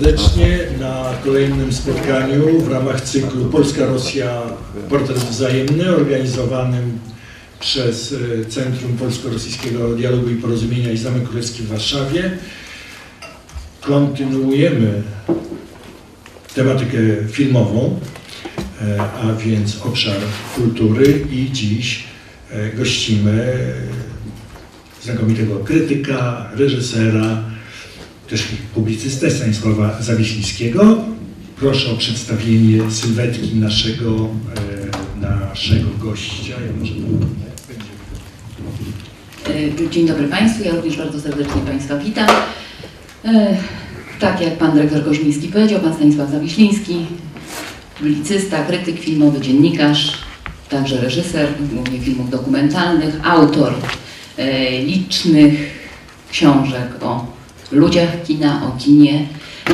serdecznie na kolejnym spotkaniu w ramach cyklu Polska-Rosja Portret Wzajemny organizowanym przez e, Centrum Polsko-Rosyjskiego Dialogu i Porozumienia i Zamek Królewski w Warszawie. Kontynuujemy tematykę filmową, e, a więc obszar kultury i dziś e, gościmy znakomitego krytyka, reżysera, też publicystę Stanisława Zawiślińskiego. Proszę o przedstawienie sylwetki naszego, e, naszego gościa. Ja może E, Dzień dobry Państwu, ja również bardzo serdecznie Państwa witam. E, Tak jak Pan Dyrektor Koźmiński powiedział, Pan Stanisław Zawiśliński, publicysta, krytyk filmowy, dziennikarz, także reżyser, głównie filmów dokumentalnych, autor licznych książek o ludziach kina, o kinie.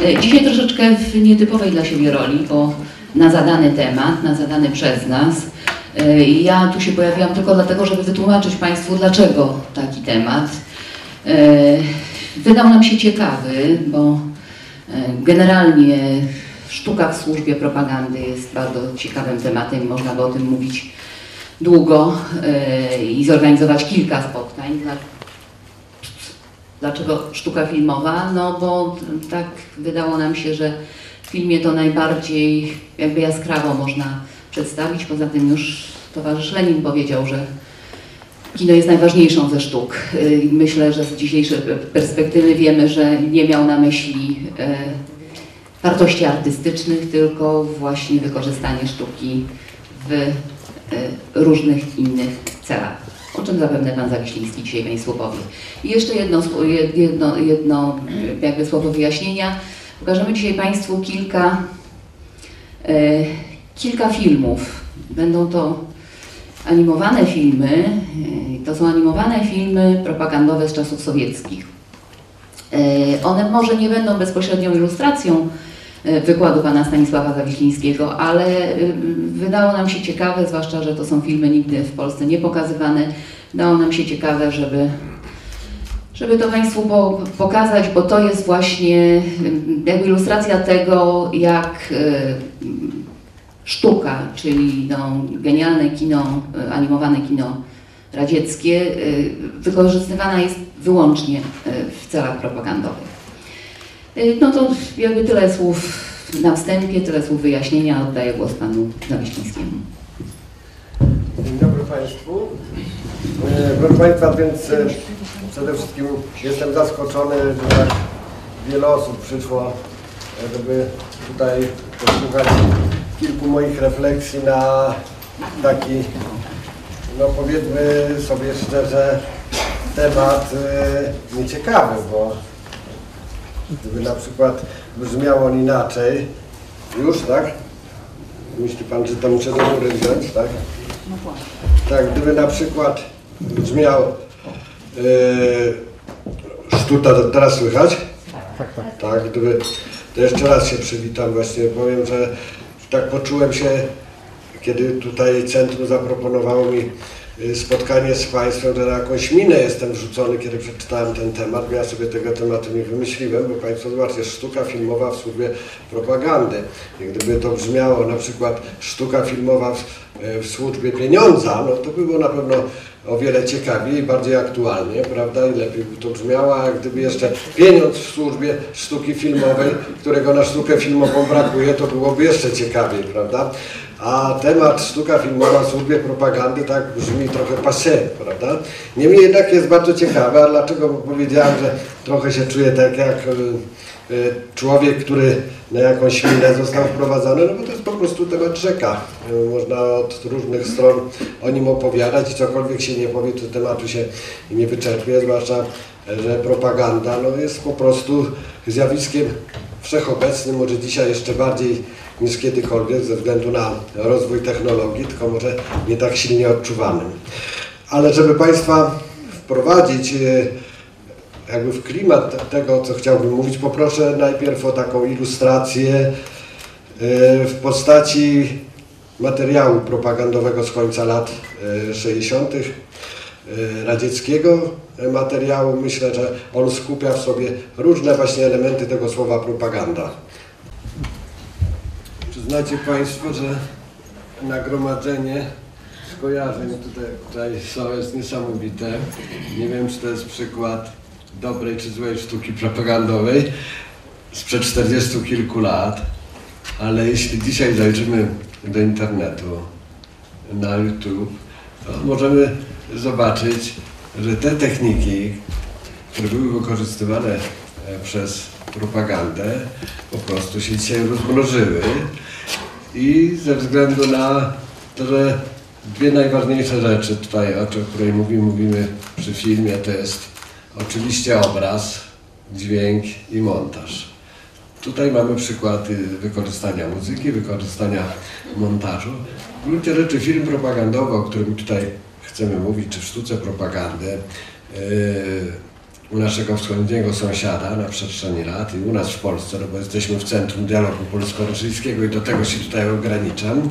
E, Dzisiaj troszeczkę w nietypowej dla siebie roli, bo na zadany temat, na zadany przez nas. E, Ja tu się pojawiłam tylko dlatego, żeby wytłumaczyć Państwu, dlaczego taki temat. E, Wydał nam się ciekawy, bo generalnie sztuka w służbie propagandy jest bardzo ciekawym tematem można by o tym mówić długo i zorganizować kilka spotkań. Dla- Dlaczego sztuka filmowa? No bo tak wydało nam się, że w filmie to najbardziej jakby jaskrawo można przedstawić. Poza tym już towarzysz Lenin powiedział, że kino jest najważniejszą ze sztuk. Myślę, że z dzisiejszej perspektywy wiemy, że nie miał na myśli e, wartości artystycznych, tylko właśnie wykorzystanie sztuki w e, różnych innych celach. O czym zapewne Pan Zawiśliński dzisiaj Państwu powie. I jeszcze jedno, jedno, jedno e, jakby słowo wyjaśnienia. Pokażemy dzisiaj Państwu kilka, e, kilka filmów. Będą to animowane filmy. e, To są animowane filmy propagandowe z czasów sowieckich. E, One może nie będą bezpośrednią ilustracją wykładu pana Stanisława Zawiślińskiego, ale y, wydało nam się ciekawe, zwłaszcza, że to są filmy nigdy w Polsce nie pokazywane, wydało nam się ciekawe, żeby, żeby to Państwu po, pokazać, bo to jest właśnie y, jakby ilustracja tego, jak y, sztuka, czyli no, genialne kino, animowane kino radzieckie, wykorzystywana jest wyłącznie w celach propagandowych. Y, No to jakby tyle słów na wstępie, tyle słów wyjaśnienia. Oddaję głos panu Zawiślińskiemu. Dzień dobry Państwu. E, Proszę Państwa, więc e, przede wszystkim jestem zaskoczony, że tak wiele osób przyszło, e, żeby tutaj posłuchać kilku moich refleksji na taki, no powiedzmy sobie szczerze, temat nieciekawy, bo gdyby na przykład brzmiał on inaczej, już tak? Myśli Pan, że to muszę do góry wziąć, tak? Tak, gdyby na przykład brzmiał yy, sztuka, to teraz słychać? Tak, tak. Tak, gdyby, to jeszcze raz się przywitam właśnie, powiem, że tak poczułem się, kiedy tutaj centrum zaproponowało mi spotkanie z Państwem, że na jakąś minę jestem wrzucony, kiedy przeczytałem ten temat, bo ja sobie tego tematu nie wymyśliłem, bo Państwo zobaczcie, sztuka filmowa w służbie propagandy. I gdyby to brzmiało na przykład sztuka filmowa w, e, w służbie pieniądza, no to by było na pewno o wiele ciekawiej i bardziej aktualnie, prawda? I lepiej by to brzmiało, a gdyby jeszcze pieniądz w służbie sztuki filmowej, którego na sztukę filmową brakuje, to byłoby jeszcze ciekawiej, prawda? A temat sztuka filmowa w służbie propagandy tak brzmi trochę passé, prawda? Niemniej jednak jest bardzo ciekawe, a dlaczego powiedziałem, że trochę się czuję tak jak y, y, człowiek, który na jakąś minę został wprowadzony, no bo to jest po prostu temat rzeka. Y, Można od różnych stron o nim opowiadać i cokolwiek się nie powie, to tematu się nie wyczerpie, zwłaszcza, że propaganda no, jest po prostu zjawiskiem wszechobecnym, może dzisiaj jeszcze bardziej niż kiedykolwiek ze względu na rozwój technologii, tylko może nie tak silnie odczuwanym. Ale żeby Państwa wprowadzić y, jakby w klimat tego, co chciałbym mówić, poproszę najpierw o taką ilustrację y, w postaci materiału propagandowego z końca lat y, 60. e, radzieckiego e, materiału. Myślę, że on skupia w sobie różne właśnie elementy tego słowa propaganda. Przyznacie Państwo, że nagromadzenie skojarzeń tutaj, tutaj są, jest niesamowite. Nie wiem, czy to jest przykład dobrej czy złej sztuki propagandowej sprzed 40 kilku lat, ale jeśli dzisiaj zajrzymy do internetu, na YouTube, to możemy zobaczyć, że te techniki, które były wykorzystywane e, przez propagandę, po prostu się dzisiaj rozmnożyły i ze względu na to, że dwie najważniejsze rzeczy tutaj, o której mówimy, mówimy przy filmie, to jest oczywiście obraz, dźwięk i montaż. Tutaj mamy przykłady wykorzystania muzyki, wykorzystania montażu. W gruncie rzeczy film propagandowy, o którym tutaj chcemy mówić, czy w sztuce propagandy, yy, u naszego wschodniego sąsiada na przestrzeni lat i u nas w Polsce, no bo jesteśmy w centrum dialogu polsko-rosyjskiego i do tego się tutaj ograniczam,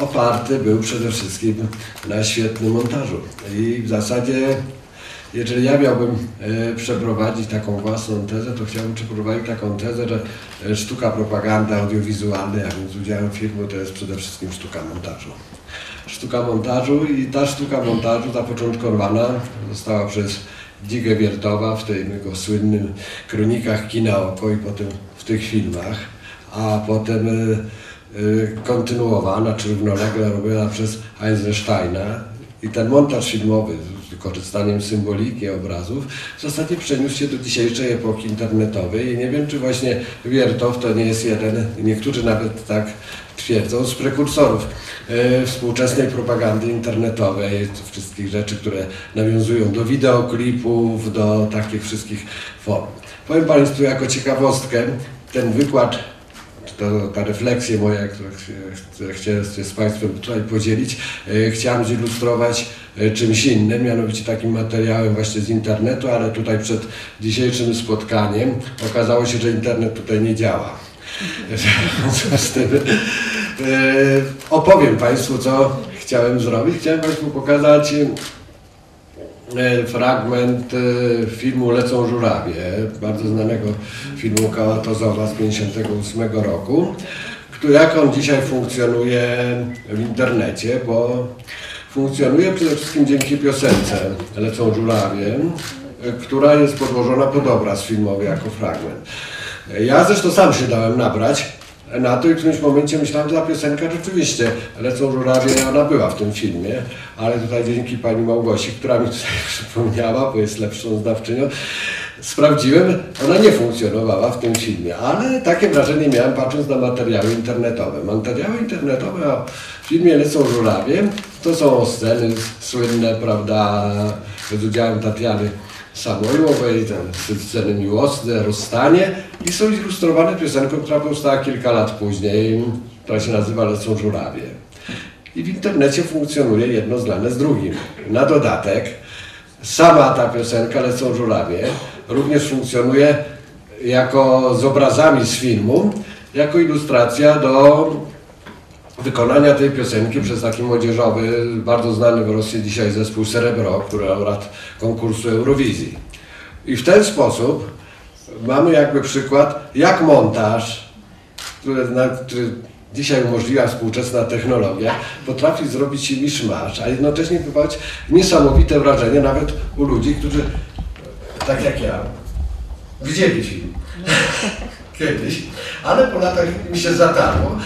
oparty był przede wszystkim na świetnym montażu. I w zasadzie, jeżeli ja miałbym e, przeprowadzić taką własną tezę, to chciałbym przeprowadzić taką tezę, że e, sztuka propagandy audiowizualnej, a więc udziałem filmu, to jest przede wszystkim sztuka montażu. Sztuka montażu i ta sztuka montażu zapoczątkowana została przez Dzigę Wiertowa w tych jego słynnym kronikach kina oko i potem w tych filmach, a potem e, y, kontynuowana czy równolegle robiona przez Eisensteina i ten montaż filmowy z wykorzystaniem symboliki obrazów w zasadzie przeniósł się do dzisiejszej epoki internetowej. I nie wiem czy właśnie Wiertow to nie jest jeden, niektórzy nawet tak twierdzą, z prekursorów. e, współczesnej propagandy internetowej, wszystkich rzeczy, które nawiązują do wideoklipów, do takich wszystkich form. Powiem Państwu jako ciekawostkę, ten wykład to ta refleksja moja, którą chcę się z Państwem tutaj podzielić, e, chciałem zilustrować e, czymś innym, mianowicie takim materiałem właśnie z internetu, ale tutaj przed dzisiejszym spotkaniem okazało się, że internet tutaj nie działa. W związku z tym e, opowiem Państwu, co chciałem zrobić. Chciałem Państwu pokazać e, fragment e, filmu Lecą żurawie, bardzo znanego filmu Kałatozowa z 1958 roku, który jak on dzisiaj funkcjonuje w internecie, bo funkcjonuje przede wszystkim dzięki piosence Lecą żurawie, e, która jest podłożona pod obraz filmowy jako fragment. E, Ja zresztą sam się dałem nabrać na to i w którymś momencie myślałem, że ta piosenka rzeczywiście Lecą żurawie, ona była w tym filmie, ale tutaj dzięki pani Małgosi, która mi tutaj przypomniała, bo jest lepszą znawczynią, sprawdziłem, ona nie funkcjonowała w tym filmie, ale takie wrażenie miałem patrząc na materiały internetowe. Materiały internetowe o filmie Lecą żurawie to są sceny słynne, prawda, z udziałem Tatiany Samoiłowej, ten sceny miłosne, rozstanie i są zilustrowane piosenką, która powstała kilka lat później, która się nazywa Lecą żurawie. I w internecie funkcjonuje jedno zlane z drugim. Na dodatek sama ta piosenka Lecą żurawie również funkcjonuje jako z obrazami z filmu, jako ilustracja do wykonania tej piosenki przez taki młodzieżowy, bardzo znany w Rosji dzisiaj zespół Cerebro, który laureat konkursu Eurowizji. I w ten sposób mamy jakby przykład, jak montaż, który, który dzisiaj umożliwia współczesna technologia, potrafi zrobić miszmasz, a jednocześnie wywołać niesamowite wrażenie nawet u ludzi, którzy, tak jak ja, widzieli film. Kiedyś, ale po latach mi się zatarło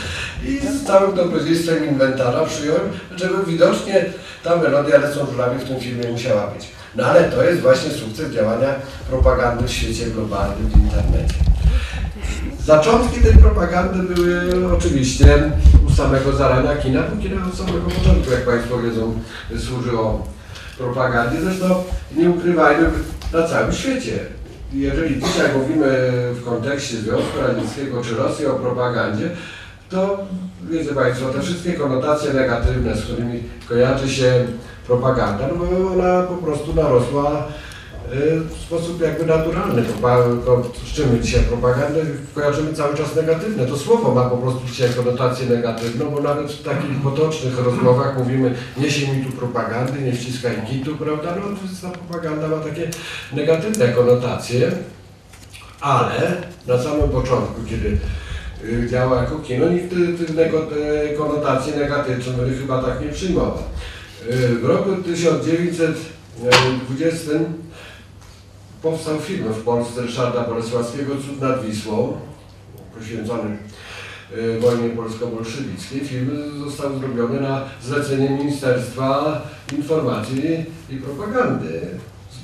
i z całym dobrodziejstwem inwentarza przyjąłem, żeby widocznie ta melodia Lecą żurawie w tym filmie musiała być. No ale to jest właśnie sukces działania propagandy w świecie globalnym, w internecie. Zaczątki tej propagandy były oczywiście u samego zarania kina, bo kina od samego początku, jak Państwo wiedzą, służyło propagandzie. Zresztą nie ukrywajmy, na całym świecie. Jeżeli dzisiaj mówimy w kontekście Związku Radzieckiego czy Rosji o propagandzie, to wiedzą Państwo, te wszystkie konotacje negatywne, z którymi kojarzy się propaganda, no bo ona po prostu narosła w sposób jakby naturalny. Z czym dzisiaj propagandę kojarzymy cały czas negatywne. To słowo ma po prostu dzisiaj konotację negatywną, bo nawet w takich potocznych rozmowach mówimy niesie mi tu propagandy, nie wciskaj kitu, prawda? No ta propaganda ma takie negatywne konotacje, ale na samym początku, kiedy działa jako kino, nikt nego- te konotacji negatywnych chyba tak nie przyjmował. Y, W roku 1920 powstał film w Polsce Ryszarda Bolesławskiego Cud nad Wisłą, poświęcony y, wojnie polsko-bolszewickiej. Film został zrobiony na zlecenie Ministerstwa Informacji i Propagandy.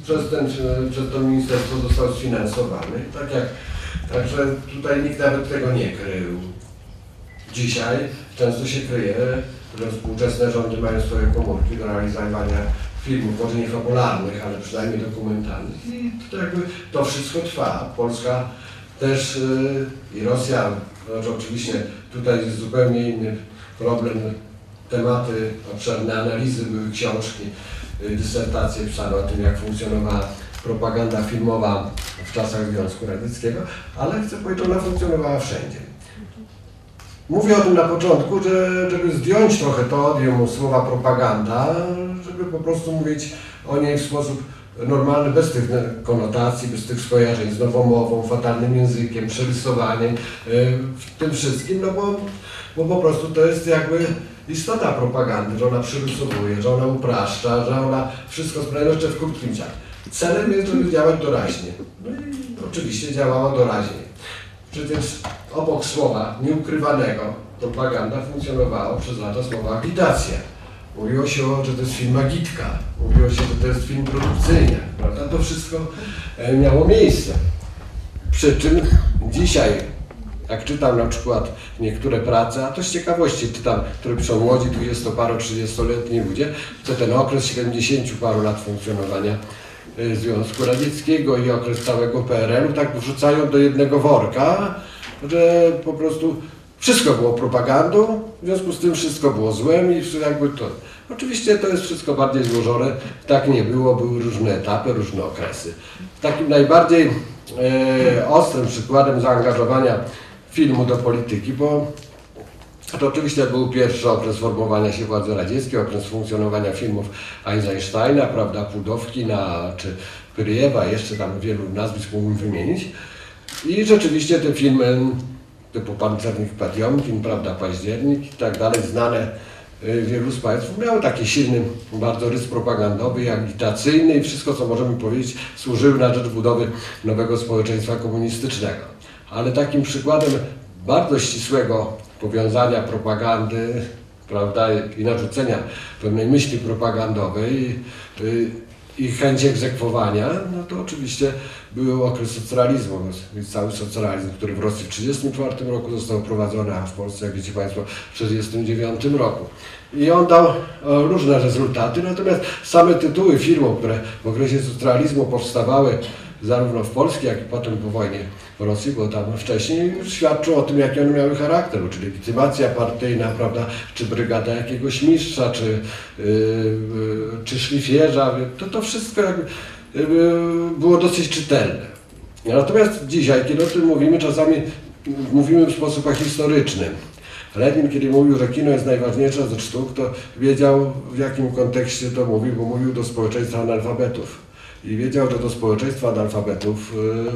Przez, ten, przez to ministerstwo został sfinansowany. Tak jak, także tutaj nikt nawet tego nie krył. Dzisiaj często się kryje, że współczesne rządy mają swoje komórki do realizowania filmów, może nie fabularnych, ale przynajmniej dokumentalnych. I to, jakby, to wszystko trwa. Polska też yy, i Rosja, znaczy oczywiście tutaj jest zupełnie inny problem, tematy, obszerne analizy, były książki, yy, dysertacje pisane o tym, jak funkcjonowała propaganda filmowa w czasach Związku Radzieckiego, ale chcę powiedzieć, ona funkcjonowała wszędzie. Mówię o tym na początku, że, żeby zdjąć trochę to odium słowa propaganda, żeby po prostu mówić o niej w sposób normalny, bez tych konotacji, bez tych skojarzeń z nowomową, fatalnym językiem, przerysowaniem, yy, w tym wszystkim, no bo, bo po prostu to jest jakby istota propagandy, że ona przerysowuje, że ona upraszcza, że ona wszystko sprawia jeszcze w krótkim czasie. Celem jest, żeby działać doraźnie. No i oczywiście działała doraźnie. Przecież obok słowa nieukrywanego propaganda funkcjonowała przez lata słowa agitacja. Mówiło się, że to jest film agitka, mówiło się, że to jest film produkcyjny, prawda? To wszystko e, miało miejsce. Przy czym dzisiaj, jak czytam na przykład niektóre prace, a to z ciekawości czytam, które piszą młodzi 20-paro-30-letni ludzie, to ten okres 70 paru lat funkcjonowania Związku Radzieckiego i okres całego PRL-u tak wrzucają do jednego worka, że po prostu wszystko było propagandą, w związku z tym wszystko było złem i jakby to. Oczywiście to jest wszystko bardziej złożone, tak nie było, były różne etapy, różne okresy. Takim najbardziej e, ostrym przykładem zaangażowania filmu do polityki, bo to oczywiście był pierwszy okres formowania się władzy radzieckiej, okres funkcjonowania filmów Eisensteina, prawda, Pudowkina czy Pyriewa, jeszcze tam wielu nazwisk mógłbym wymienić. I rzeczywiście te filmy typu Pancernik Patiomkin, prawda, Październik i tak dalej, znane y, wielu z Państwa, miały taki silny bardzo rys propagandowy i agitacyjny i wszystko, co możemy powiedzieć, służyły na rzecz budowy nowego społeczeństwa komunistycznego. Ale takim przykładem bardzo ścisłego powiązania propagandy prawda, i narzucenia pewnej myśli propagandowej y, i chęci egzekwowania, no to oczywiście był okres socjalizmu, cały socjalizm, który w Rosji w 1934 roku został wprowadzony, a w Polsce, jak wiecie Państwo, w 1939 roku. I on dał e, różne rezultaty, natomiast same tytuły firm, które w okresie socjalizmu powstawały zarówno w Polsce, jak i potem po wojnie Rosji, bo tam wcześniej świadczą o tym, jaki one miały charakter, czyli legitymacja partyjna, prawda, czy brygada jakiegoś mistrza, czy, yy, czy szlifierza, to to wszystko jakby, yy, było dosyć czytelne. Natomiast dzisiaj, kiedy o tym mówimy, czasami mówimy w sposób ahistoryczny. Lenin, kiedy mówił, że kino jest najważniejsze ze sztuk, to wiedział w jakim kontekście to mówił, bo mówił do społeczeństwa analfabetów. I wiedział, że do społeczeństwa analfabetów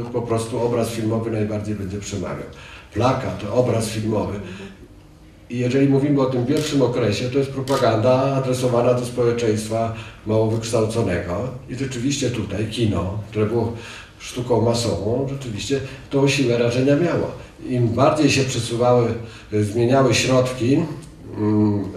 y, po prostu obraz filmowy najbardziej będzie przemawiał. Plakat, obraz filmowy. I jeżeli mówimy o tym pierwszym okresie, to jest propaganda adresowana do społeczeństwa mało wykształconego. I rzeczywiście tutaj kino, które było sztuką masową, rzeczywiście tą siłę rażenia miało. Im bardziej się przesuwały, y, zmieniały środki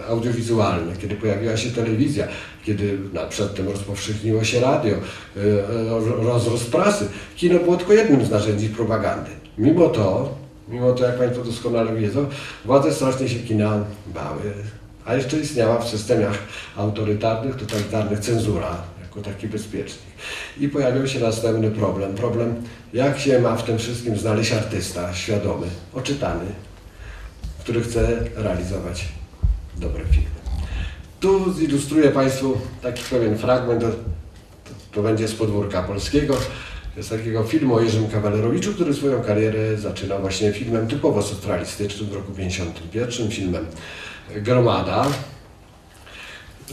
audiowizualne, kiedy pojawiła się telewizja, kiedy no, przedtem rozpowszechniło się radio, y, y, rozrost prasy, kino było tylko jednym z narzędzi propagandy. Mimo to, mimo to, jak Państwo doskonale wiedzą, władze strasznie się kina bały, a jeszcze istniała w systemach autorytarnych, totalitarnych cenzura, jako taki bezpiecznik. I pojawił się następny problem. Problem, jak się ma w tym wszystkim znaleźć artysta świadomy, oczytany, który chce realizować dobre filmy. Tu zilustruję Państwu taki pewien fragment. To, to będzie z podwórka polskiego. Z takiego filmu o Jerzym Kawalerowiczu, który swoją karierę zaczyna właśnie filmem typowo socjalistycznym w roku 51, filmem Gromada.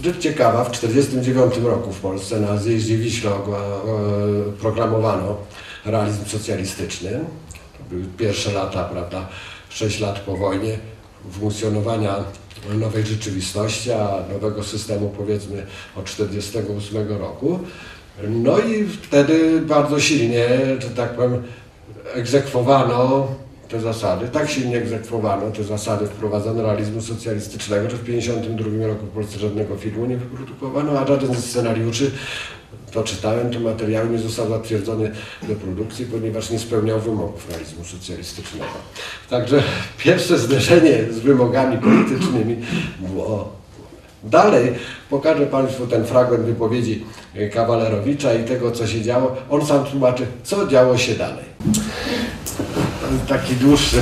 Rzecz ciekawa, w 1949 roku w Polsce na zjeździe Wiśla proklamowano realizm socjalistyczny. To były pierwsze lata, prawda, 6 lat po wojnie funkcjonowania nowej rzeczywistości, a nowego systemu powiedzmy od 1948 roku. No i wtedy bardzo silnie, że tak powiem, egzekwowano te zasady, tak silnie egzekwowano te zasady wprowadzone realizmu socjalistycznego, że w 1952 roku w Polsce żadnego filmu nie wyprodukowano, a żaden ze scenariuszy, to czytałem, te materiały nie został zatwierdzony do produkcji, ponieważ nie spełniał wymogów realizmu socjalistycznego. Także pierwsze zderzenie z wymogami politycznymi było Dalej pokażę Państwu ten fragment wypowiedzi e, Kawalerowicza i tego, co się działo. On sam tłumaczy, co działo się dalej. Taki dłuższy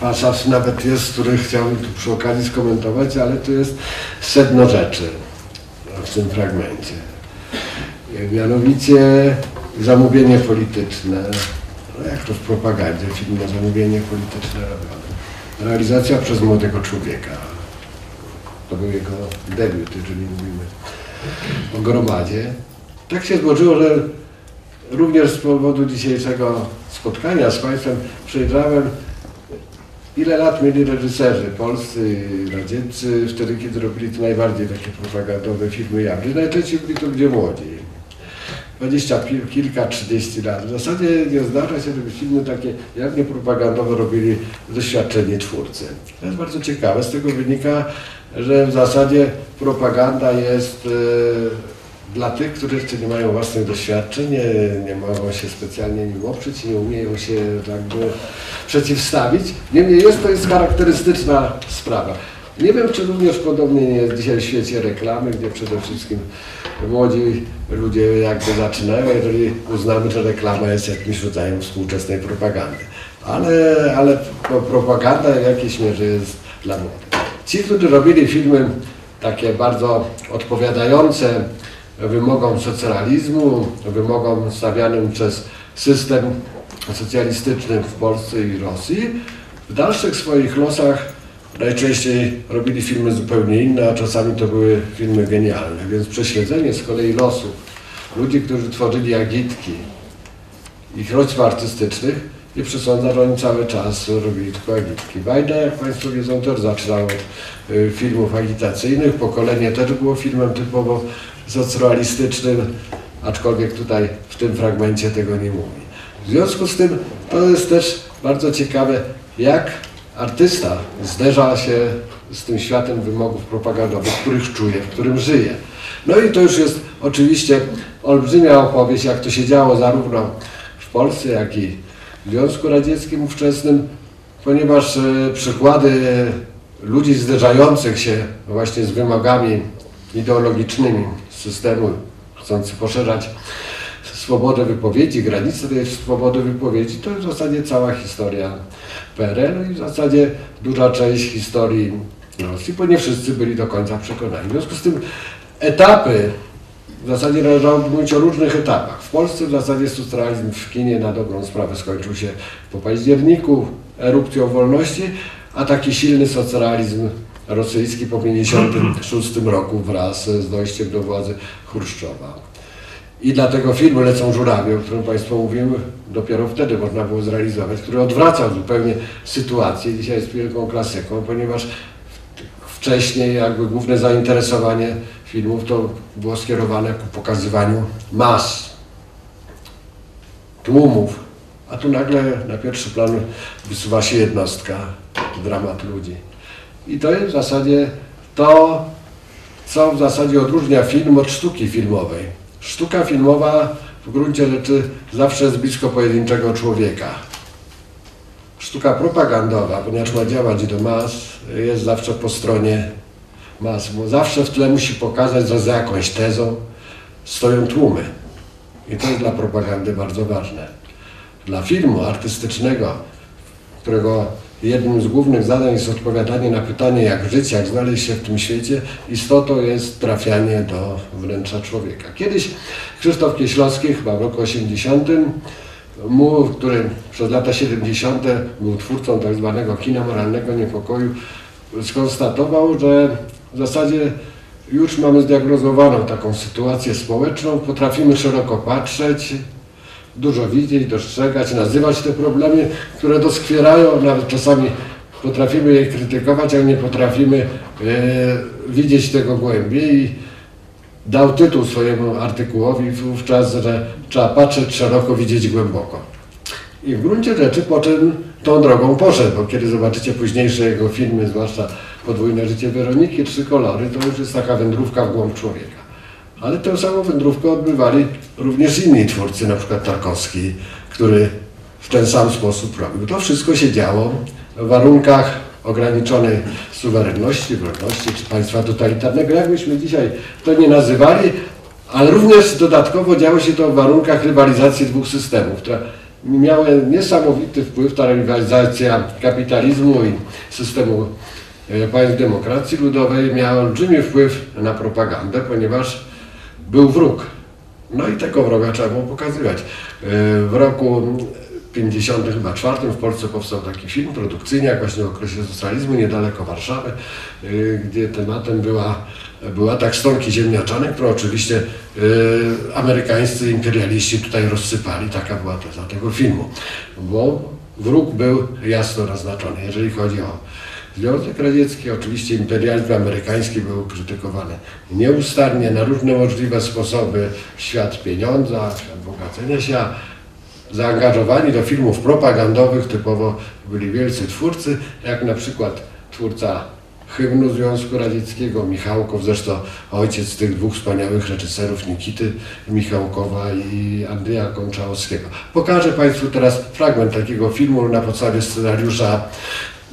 pasaż nawet jest, który chciałbym tu przy okazji skomentować, ale to jest sedno rzeczy w tym fragmencie. Mianowicie zamówienie polityczne, no jak to w propagandzie filmu zamówienie polityczne robione. Realizacja przez młodego człowieka. To był jego debiut, jeżeli mówimy o gromadzie. Tak się złożyło, że również z powodu dzisiejszego spotkania z Państwem przejrzałem, ile lat mieli reżyserzy polscy radzieccy wtedy, kiedy robili te najbardziej takie propagandowe filmy jawne. Najczęściej byli to ludzie młodzi. 20 pil- kilka, 30 lat. W zasadzie nie zdarza się, żeby filmy takie jawnie propagandowe robili doświadczeni twórcy. To jest bardzo ciekawe. Z tego wynika, że w zasadzie propaganda jest e, dla tych, którzy jeszcze nie mają własnych doświadczeń, nie, nie mogą się specjalnie nim oprzeć, nie umieją się jakby przeciwstawić. Niemniej jest to jest charakterystyczna sprawa. Nie wiem, czy również podobnie nie jest dzisiaj w świecie reklamy, gdzie przede wszystkim młodzi ludzie jakby zaczynają, jeżeli uznamy, że reklama jest jakimś rodzajem współczesnej propagandy. Ale, ale pro- propaganda w jakiejś mierze jest dla młodych. Ci, którzy robili filmy takie bardzo odpowiadające wymogom socjalizmu, wymogom stawianym przez system socjalistyczny w Polsce i Rosji, w dalszych swoich losach najczęściej robili filmy zupełnie inne, a czasami to były filmy genialne. Więc prześledzenie z kolei losów ludzi, którzy tworzyli agitki, ich rodźb artystycznych, nie przesądza, że oni cały czas robili tylko agitki. Bajda, jak Państwo wiedzą, też zaczynał od y, filmów agitacyjnych. Pokolenie też było filmem typowo socrealistycznym, aczkolwiek tutaj w tym fragmencie tego nie mówi. W związku z tym to jest też bardzo ciekawe, jak artysta zderza się z tym światem wymogów propagandowych, których czuje, w którym żyje. No i to już jest oczywiście olbrzymia opowieść, jak to się działo zarówno w Polsce, jak i w Związku Radzieckim ówczesnym, ponieważ e, przykłady ludzi zderzających się właśnie z wymogami ideologicznymi systemu, chcących poszerzać swobodę wypowiedzi, granice tej swobody wypowiedzi, to jest w zasadzie cała historia PRL i w zasadzie duża część historii Rosji, bo nie wszyscy byli do końca przekonani. W związku z tym etapy, w zasadzie należałoby mówić o różnych etapach. W Polsce w zasadzie socjalizm w kinie na dobrą sprawę skończył się po październiku, erupcją wolności, a taki silny socjalizm rosyjski po 1956 roku wraz z dojściem do władzy Chruszczowa. I dlatego film Lecą żurawie, o którym Państwu mówiłem, dopiero wtedy można było zrealizować, który odwracał zupełnie sytuację. Dzisiaj jest wielką klasyką, ponieważ wcześniej jakby główne zainteresowanie filmów to było skierowane ku pokazywaniu mas, tłumów, a tu nagle na pierwszy plan wysuwa się jednostka, dramat ludzi. I to jest w zasadzie to, co w zasadzie odróżnia film od sztuki filmowej. Sztuka filmowa w gruncie rzeczy zawsze jest blisko pojedynczego człowieka. Sztuka propagandowa, ponieważ ma działać do mas, jest zawsze po stronie mas, bo zawsze w tle musi pokazać, że za jakąś tezą stoją tłumy. I to jest dla propagandy bardzo ważne. Dla filmu artystycznego, którego jednym z głównych zadań jest odpowiadanie na pytanie, jak żyć, jak znaleźć się w tym świecie. Istotą jest trafianie do wnętrza człowieka. Kiedyś Krzysztof Kieślowski, chyba w roku 80, mu, który przez lata 70. był twórcą tak zwanego kina moralnego niepokoju, skonstatował, że w zasadzie już mamy zdiagnozowaną taką sytuację społeczną, potrafimy szeroko patrzeć, dużo widzieć, dostrzegać, nazywać te problemy, które doskwierają, nawet czasami potrafimy je krytykować, ale nie potrafimy e, widzieć tego głębiej. I dał tytuł swojemu artykułowi wówczas, że trzeba patrzeć szeroko, widzieć głęboko. I w gruncie rzeczy po czym tą drogą poszedł, bo kiedy zobaczycie późniejsze jego filmy, zwłaszcza Podwójne życie Weroniki, Trzy kolory, to już jest taka wędrówka w głąb człowieka. Ale tę samą wędrówkę odbywali również inni twórcy, na przykład Tarkowski, który w ten sam sposób robił. To wszystko się działo w warunkach ograniczonej suwerenności, wolności czy państwa totalitarnego, jakbyśmy dzisiaj to nie nazywali, ale również dodatkowo działo się to w warunkach rywalizacji dwóch systemów, które miały niesamowity wpływ, ta rywalizacja kapitalizmu i systemu e, państw demokracji ludowej miała olbrzymi wpływ na propagandę, ponieważ był wróg. No i tego wroga trzeba było pokazywać. E, W roku 50 chyba czwartym w Polsce powstał taki film produkcyjniak właśnie w okresie socjalizmu, niedaleko Warszawy, y, gdzie tematem była, był atak stonki ziemniaczanej, którą oczywiście y, amerykańscy imperialiści tutaj rozsypali. Taka była teza tego filmu. Bo wróg był jasno naznaczony. Jeżeli chodzi o Związek Radziecki, oczywiście imperializm amerykański był krytykowany nieustannie na różne możliwe sposoby. Świat pieniądza, świat bogacenia się, zaangażowani do filmów propagandowych typowo byli wielcy twórcy, jak na przykład twórca hymnu Związku Radzieckiego, Michałkow, zresztą ojciec tych dwóch wspaniałych reżyserów, Nikity Michałkowa i Andrzeja Konczałowskiego. Pokażę Państwu teraz fragment takiego filmu na podstawie scenariusza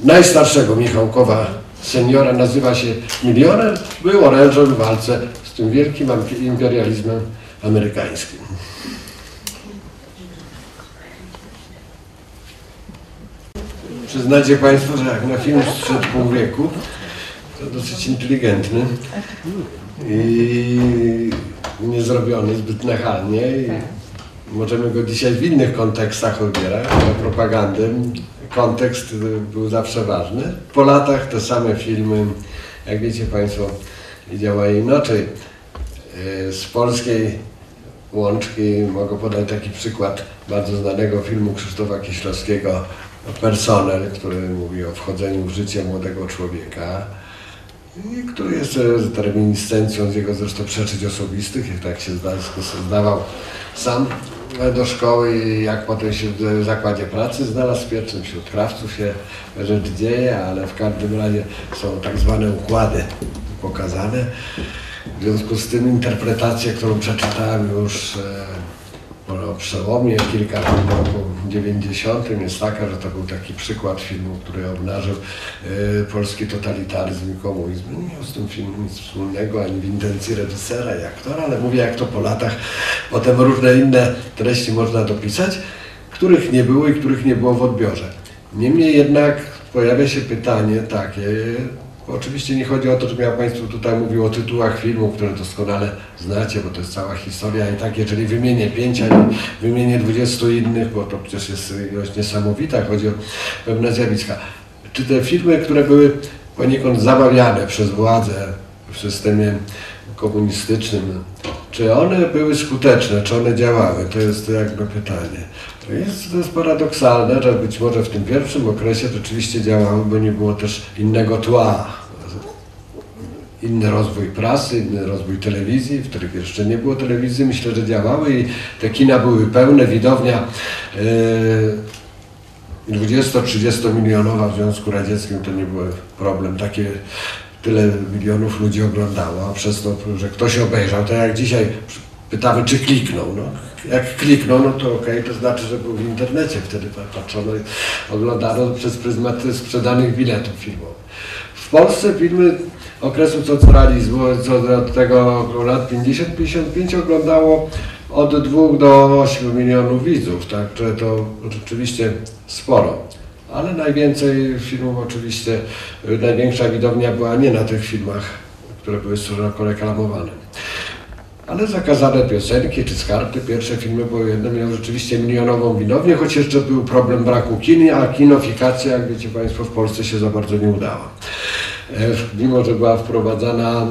najstarszego Michałkowa, seniora, nazywa się Milioner, był orężem w walce z tym wielkim imperializmem amerykańskim. Przyznacie Państwo, że jak na film sprzed pół wieku, to dosyć inteligentny i nie zrobiony zbyt nachalnie. I możemy go dzisiaj w innych kontekstach odbierać, ale propagandę. Kontekst był zawsze ważny. Po latach te same filmy, jak wiecie Państwo, działają inaczej. E, Z polskiej łączki mogę podać taki przykład bardzo znanego filmu Krzysztofa Kieślowskiego Personel, który mówi o wchodzeniu w życie młodego człowieka i który jest reminiscencją z jego zresztą przeczyć osobistych, jak tak się zda, zdawał sam do szkoły i jak potem się w zakładzie pracy znalazł pierwszym wśród krawców się rzecz dzieje, ale w każdym razie są tak zwane układy pokazane. W związku z tym interpretacja, którą przeczytałem już po przełomie kilka lat w roku 90 jest taka, że to był taki przykład filmu, który obnażył e, polski totalitaryzm i komunizm. Nie miał z tym filmem nic wspólnego, ani w intencji reżysera i aktora, ale mówię jak to po latach. Potem różne inne treści można dopisać, których nie było i których nie było w odbiorze. Niemniej jednak pojawia się pytanie takie, Oczywiście nie chodzi o to, żebym ja Państwu tutaj mówił o tytułach filmów, które doskonale znacie, bo to jest cała historia i tak, jeżeli wymienię pięć, a nie wymienię dwudziestu innych, bo to przecież jest ilość niesamowita, chodzi o pewne zjawiska. Czy te filmy, które były poniekąd zamawiane przez władzę w systemie komunistycznym, czy one były skuteczne, czy one działały? To jest jakby pytanie. To jest, to jest paradoksalne, że być może w tym pierwszym okresie rzeczywiście działały, bo nie było też innego tła. Inny rozwój prasy, inny rozwój telewizji, w których jeszcze nie było telewizji, myślę, że działały i te kina były pełne, widownia yy, 20-30 milionowa w Związku Radzieckim to nie był problem. Takie tyle milionów ludzi oglądało, a przez to, że ktoś obejrzał, to jak dzisiaj pytamy, czy kliknął. No, jak kliknął, no to okej, to znaczy, że był w internecie. Wtedy patrzono oglądano przez pryzmat sprzedanych biletów filmowych. W Polsce filmy okresu socjalizmu, co od tego lat 50-55 oglądało od 2 do 8 milionów widzów, także to rzeczywiście sporo. Ale najwięcej filmów oczywiście, największa widownia była nie na tych filmach, które były szeroko reklamowane. Ale zakazane piosenki czy skarpy, pierwsze filmy były jedne, miały rzeczywiście milionową widownię, choć jeszcze był problem braku kin, a kinofikacja, jak wiecie Państwo, w Polsce się za bardzo nie udała. E, Mimo, że była wprowadzana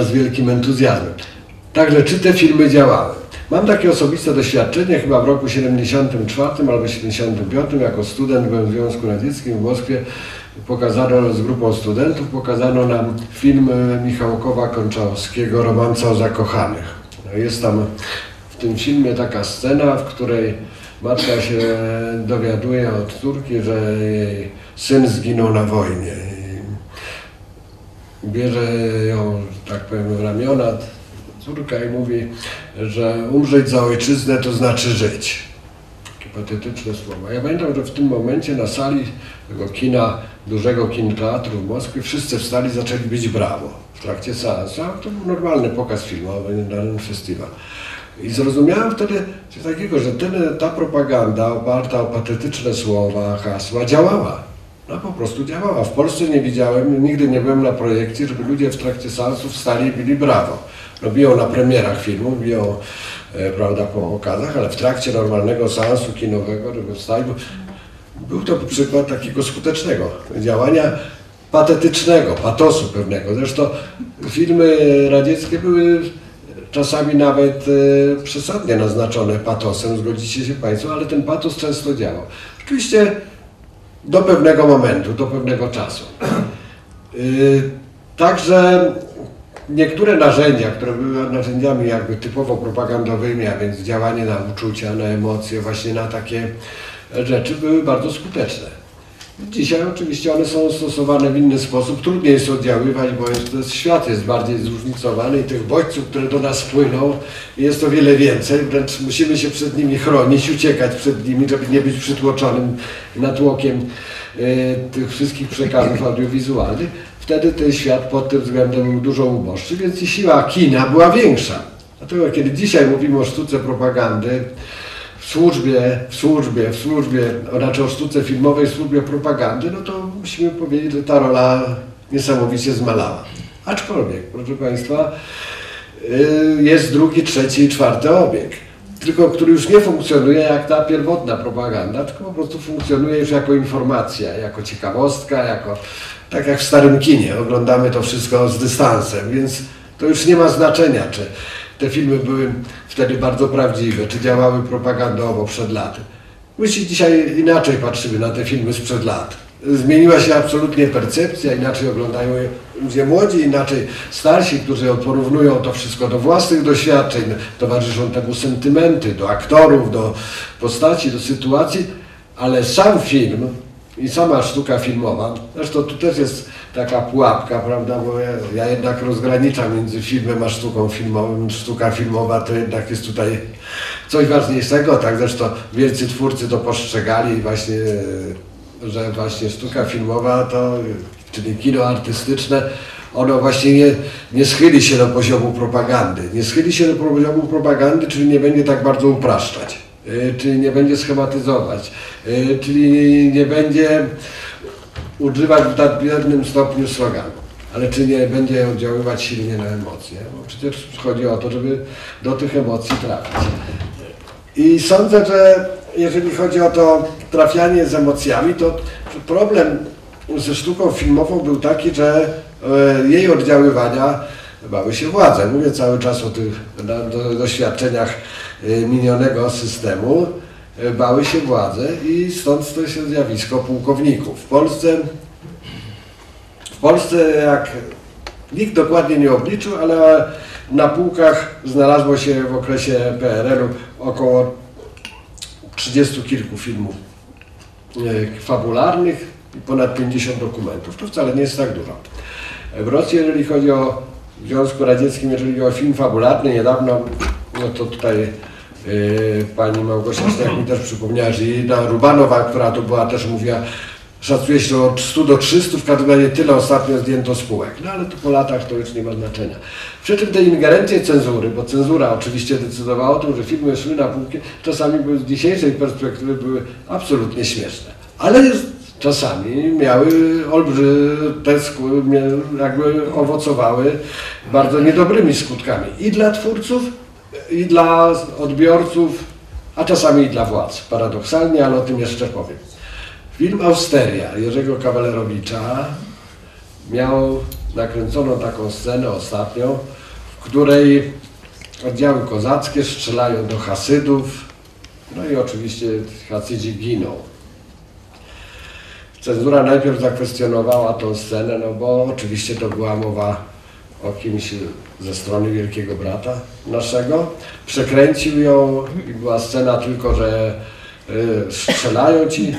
z wielkim entuzjazmem. Także czy te filmy działały? Mam takie osobiste doświadczenie, chyba w roku 74 albo 75, jako student byłem w Związku Radzieckim w Moskwie, pokazano z grupą studentów, pokazano nam film e, Michałkowa Konczałowskiego Romanca o zakochanych. No Jest tam w tym filmie taka scena, w której matka się dowiaduje od córki, że jej syn zginął na wojnie. Bierze ją, tak powiem, w ramiona córka i mówi, że umrzeć za ojczyznę to znaczy żyć. Takie patetyczne słowa. Ja pamiętam, że w tym momencie na sali tego kina, dużego kin teatru w Moskwie, wszyscy wstali i zaczęli bić brawo w trakcie seansu. A to był normalny pokaz filmowy, nie dany festiwal. I zrozumiałem wtedy coś takiego, że ten, ta propaganda oparta o patetyczne słowa, hasła działała. No po prostu działała. W Polsce nie widziałem, nigdy nie byłem na projekcji, żeby ludzie w trakcie seansu wstali i bili brawo. No biją na premierach filmów, biją e, prawda, po okazach, ale w trakcie normalnego seansu kinowego, bo był to przykład takiego skutecznego działania patetycznego, patosu pewnego. Zresztą filmy radzieckie były czasami nawet e, przesadnie naznaczone patosem, zgodzicie się Państwo, ale ten patos często działał. Oczywiście do pewnego momentu, do pewnego czasu. Yy, Także niektóre narzędzia, które były narzędziami jakby typowo propagandowymi, a więc działanie na uczucia, na emocje, właśnie na takie rzeczy, były bardzo skuteczne. Dzisiaj oczywiście one są stosowane w inny sposób, trudniej jest oddziaływać, bo jest, świat jest bardziej zróżnicowany i tych bodźców, które do nas płyną, jest o wiele więcej, wręcz musimy się przed nimi chronić, uciekać przed nimi, żeby nie być przytłoczonym natłokiem e, tych wszystkich przekazów audiowizualnych. Wtedy ten świat pod tym względem był dużo uboższy, więc i siła kina była większa. Dlatego kiedy dzisiaj mówimy o sztuce propagandy, w służbie, w służbie, w służbie, znaczy o sztuce filmowej, w służbie propagandy, no to musimy powiedzieć, że ta rola niesamowicie zmalała. Aczkolwiek, proszę Państwa, yy, jest drugi, trzeci i czwarty obieg. Tylko który już nie funkcjonuje jak ta pierwotna propaganda, tylko po prostu funkcjonuje już jako informacja, jako ciekawostka, jako tak jak w starym kinie. Oglądamy to wszystko z dystansem, więc to już nie ma znaczenia, czy te filmy były wtedy bardzo prawdziwe, czy działały propagandowo przed laty. My się dzisiaj inaczej patrzymy na te filmy sprzed lat. Zmieniła się absolutnie percepcja, inaczej oglądają ludzie młodzi, inaczej starsi, którzy porównują to wszystko do własnych doświadczeń, towarzyszą temu sentymenty, do aktorów, do postaci, do sytuacji, ale sam film i sama sztuka filmowa, zresztą tu też jest taka pułapka, prawda, bo ja, ja jednak rozgraniczam między filmem a sztuką filmową. Sztuka filmowa to jednak jest tutaj coś ważniejszego, tak zresztą wielcy twórcy to postrzegali właśnie, że właśnie sztuka filmowa to, czyli kino artystyczne, ono właśnie nie, nie schyli się do poziomu propagandy. Nie schyli się do poziomu propagandy, czyli nie będzie tak bardzo upraszczać, yy, czyli nie będzie schematyzować, yy, czyli nie będzie używać w nadmiernym stopniu sloganu. Ale czy nie będzie oddziaływać silnie na emocje? Bo przecież chodzi o to, żeby do tych emocji trafić. I sądzę, że jeżeli chodzi o to trafianie z emocjami, to problem ze sztuką filmową był taki, że e, jej oddziaływania bały się władze. Mówię cały czas o tych do, do, doświadczeniach e, minionego systemu. E, Bały się władze i stąd to się zjawisko pułkowników. W Polsce, w Polsce jak nikt dokładnie nie obliczył, ale na półkach znalazło się w okresie PRL-u około 30 kilku filmów e, fabularnych i ponad 50 dokumentów. To wcale nie jest tak dużo. W Rosji, jeżeli chodzi o w Związku Radzieckim, jeżeli chodzi o film fabularny, niedawno, no to tutaj yy, pani Małgosia Sztek mi też przypomniała, że jedna Rubanowa, która to była, też mówiła, szacuje się od 100 do 300, w każdym razie tyle ostatnio zdjęto spółek. No ale to po latach to już nie ma znaczenia. Przy czym te ingerencje cenzury, bo cenzura oczywiście decydowała o tym, że filmy szły na półki, czasami były z dzisiejszej perspektywy były absolutnie śmieszne. Ale czasami miały olbrzy, jakby owocowały bardzo niedobrymi skutkami i dla twórców, i dla odbiorców, a czasami i dla władz. Paradoksalnie, ale o tym jeszcze powiem. Film Austeria Jerzego Kawalerowicza miał nakręconą taką scenę ostatnio, w której oddziały kozackie strzelają do Hasydów, no i oczywiście Hasydzi giną. Cenzura najpierw zakwestionowała tą scenę, no bo oczywiście to była mowa o kimś ze strony Wielkiego Brata naszego. Przekręcił ją i była scena tylko, że y, strzelają ci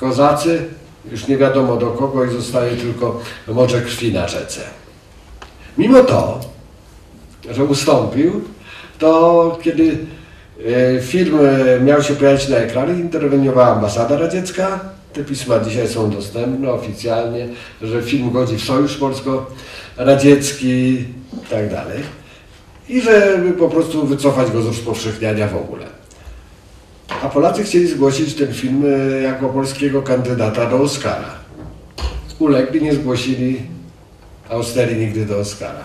kozacy, już nie wiadomo do kogo i zostaje tylko morze krwi na rzece. Mimo to, że ustąpił, to kiedy e, film e, miał się pojawić na ekranie, interweniowała ambasada radziecka. Te pisma dzisiaj są dostępne oficjalnie, że film godzi w sojusz polsko-radziecki i tak dalej. I żeby po prostu wycofać go z rozpowszechniania w ogóle. A Polacy chcieli zgłosić ten film e, jako polskiego kandydata do Oscara. Ulegli, nie zgłosili Austerii nigdy do Oscara.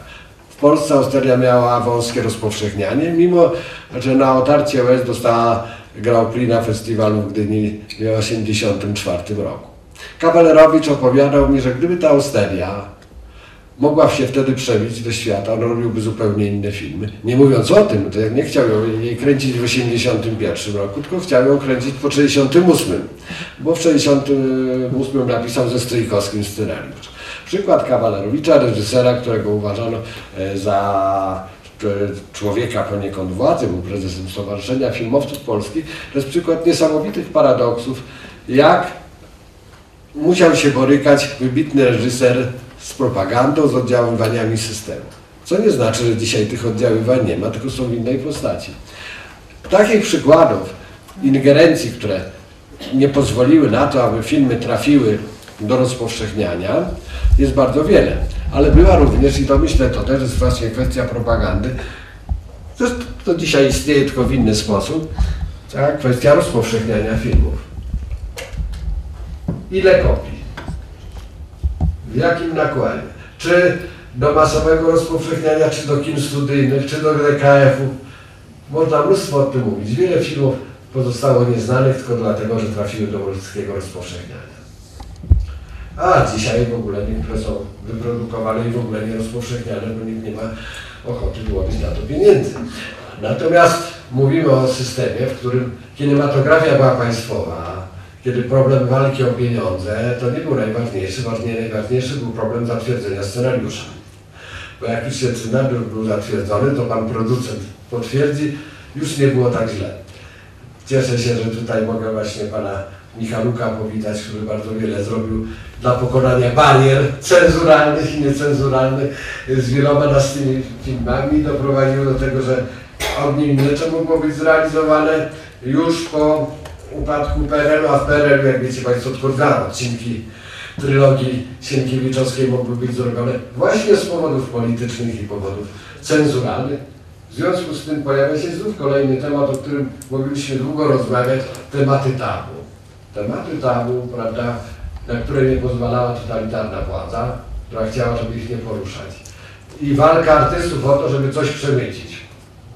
W Polsce Austeria miała wąskie rozpowszechnianie, mimo że na otarcie łez dostała Grand Prix na festiwalu w Gdyni w 1984 roku. Kawalerowicz opowiadał mi, że gdyby ta Austeria mogła się wtedy przebić do świata, on robiłby zupełnie inne filmy. Nie mówiąc o tym, to jak nie chciał jej kręcić w 1981 roku, tylko chciał ją kręcić po 1968, bo w 1968 napisał ze Stryjkowskim scenariusz. Przykład Kawalerowicza, reżysera, którego uważano e, za e, człowieka poniekąd władzy, był prezesem Stowarzyszenia Filmowców Polskich, to jest przykład niesamowitych paradoksów, jak musiał się borykać wybitny reżyser z propagandą, z oddziaływaniami systemu. Co nie znaczy, że dzisiaj tych oddziaływań nie ma, tylko są w innej postaci. Takich przykładów ingerencji, które nie pozwoliły na to, aby filmy trafiły do rozpowszechniania, jest bardzo wiele. Ale była również, i to myślę, to też jest właśnie kwestia propagandy, Zresztą to dzisiaj istnieje tylko w inny sposób, tak? kwestia rozpowszechniania filmów. Ile kopii? W jakim nakładzie? Czy do masowego rozpowszechniania, czy do kin studyjnych, czy do DKF-ów? Można mnóstwo o tym mówić. Wiele filmów pozostało nieznanych tylko dlatego, że trafiły do polskiego rozpowszechniania. A dzisiaj w ogóle niektóre są wyprodukowane i w ogóle nie rozpowszechniane, bo nikt nie ma ochoty wyłożyć na to pieniędzy. Natomiast mówimy o systemie, w którym kinematografia była państwowa, kiedy problem walki o pieniądze to nie był najważniejszy, ważnie, najważniejszy był problem zatwierdzenia scenariusza. Bo jak już się scenariusz był zatwierdzony, to pan producent potwierdzi, już nie było tak źle. Cieszę się, że tutaj mogę właśnie pana Michaluka powitać, który bardzo wiele zrobił dla pokonania barier cenzuralnych i niecenzuralnych z wieloma naszymi filmami. Doprowadziło do tego, że Ogniem i Miecze mogło być zrealizowane już po upadku PRL-u, a w PRL-u, jak wiecie Państwo, dwa odcinki trylogii Sienkiewiczowskiej mogły być zrobione właśnie z powodów politycznych i powodów cenzuralnych. W związku z tym pojawia się znów kolejny temat, o którym mogliśmy długo rozmawiać, tematy tabu. Tematy tabu, prawda, na które nie pozwalała totalitarna władza, która chciała, żeby ich nie poruszać. I walka artystów o to, żeby coś przemycić.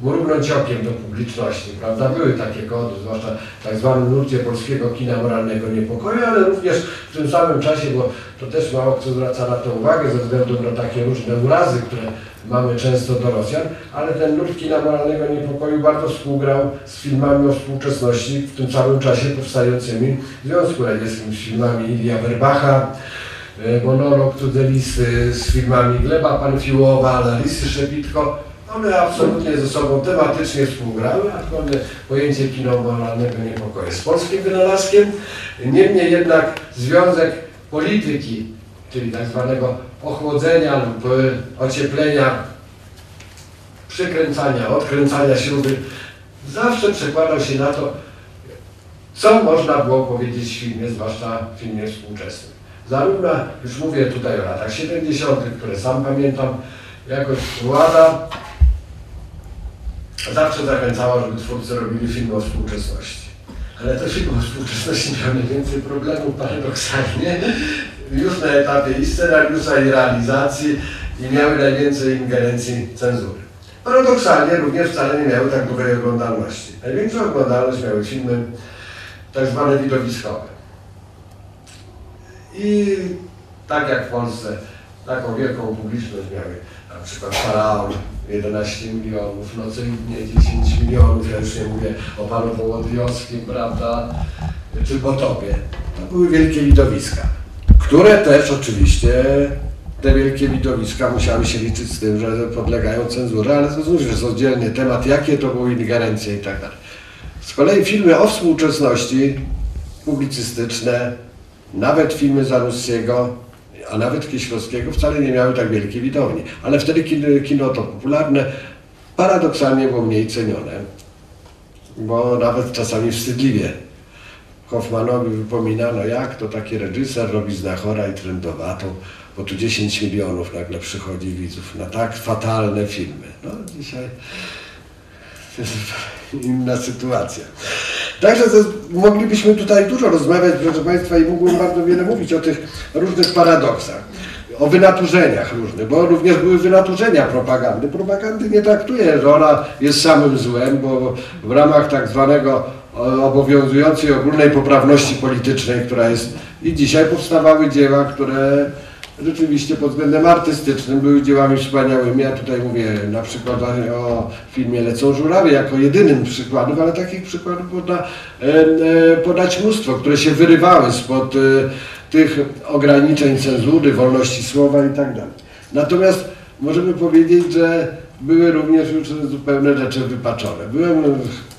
Okiem do publiczności, prawda? Były takie kody, zwłaszcza w tak zwanym nurcie polskiego kina moralnego niepokoju, ale również w tym samym czasie, bo to też mało kto zwraca na to uwagę ze względu na takie różne urazy, które mamy często do Rosjan, ale ten nurt kina moralnego niepokoju bardzo współgrał z filmami o współczesności, w tym samym czasie powstającymi w Związku Radzieckim, z filmami Ilia Werbacha, e, Monolog Cudze Lisy, z filmami Gleba Panfiłowa, Larisy Szepitko. One absolutnie ze sobą tematycznie współgrały, aczkolwiek pojęcie kino moralnego niepokoju jest polskim wynalazkiem. Niemniej jednak związek polityki, czyli tak zwanego ochłodzenia lub e, ocieplenia, przykręcania, odkręcania śruby, zawsze przekładał się na to, co można było powiedzieć w filmie, zwłaszcza w filmie współczesnym. Zarówno, już mówię tutaj o latach 70., które sam pamiętam, jakoś władza zawsze zachęcała, żeby twórcy robili filmy o współczesności. ale te filmy o współczesności miały najwięcej problemów paradoksalnie już na etapie i scenariusza, i realizacji i miały najwięcej ingerencji cenzury. Paradoksalnie również wcale nie miały tak dobrej oglądalności. Największą oglądalność miały filmy tak zwane widowiskowe. I tak jak w Polsce taką wielką publiczność miały na przykład Faraon 11 milionów, Noce i Dnie 10 milionów, ja już nie mówię o Panu Połodniowskim, prawda, czy Potopie. To były wielkie widowiska, które też oczywiście te wielkie widowiska musiały się liczyć z tym, że podlegają cenzurze, ale to znów jest oddzielny temat, jakie to były ingerencje i tak dalej. Z kolei filmy o współczesności, publicystyczne, nawet filmy Zanussiego, a nawet Kieślowskiego wcale nie miały tak wielkiej widowni. Ale wtedy kino, kino to popularne paradoksalnie było mniej cenione, bo nawet czasami wstydliwie Hoffmanowi wypominano, jak to taki reżyser robi znachora i trendowatą, bo tu 10 milionów nagle przychodzi widzów na tak fatalne filmy. No dzisiaj jest inna sytuacja. Także to, moglibyśmy tutaj dużo rozmawiać, proszę Państwa, i mógłbym bardzo wiele mówić o tych różnych paradoksach, o wynaturzeniach różnych, bo również były wynaturzenia propagandy. Propagandy nie traktuje, że ona jest samym złem, bo w ramach tak zwanego o, obowiązującej ogólnej poprawności politycznej, która jest i dzisiaj powstawały dzieła, które rzeczywiście pod względem artystycznym były dziełami wspaniałymi. Ja tutaj mówię na przykład o filmie Lecą żurawie jako jedynym przykładem, ale takich przykładów można e, e, podać mnóstwo, które się wyrywały spod e, tych ograniczeń cenzury, wolności słowa i tak. Natomiast możemy powiedzieć, że były również już zupełne rzeczy wypaczone. Byłem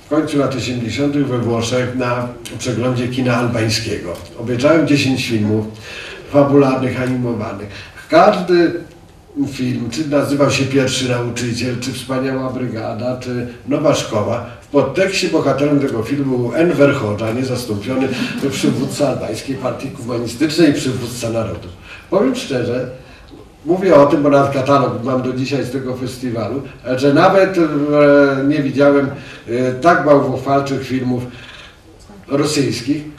w końcu lat 80. we Włoszech na przeglądzie kina albańskiego. Obejrzałem 10 filmów fabularnych, animowanych. Każdy film, czy nazywał się Pierwszy Nauczyciel, czy Wspaniała Brygada, czy Nowa Szkoła, w podtekście bohaterem tego filmu był Enver Hoxha, niezastąpiony przywódca albańskiej partii komunistycznej i przywódca narodu. Powiem szczerze, Mówię o tym, bo nawet katalog mam do dzisiaj z tego festiwalu, że nawet e, nie widziałem e, tak bałwochwalczych filmów rosyjskich,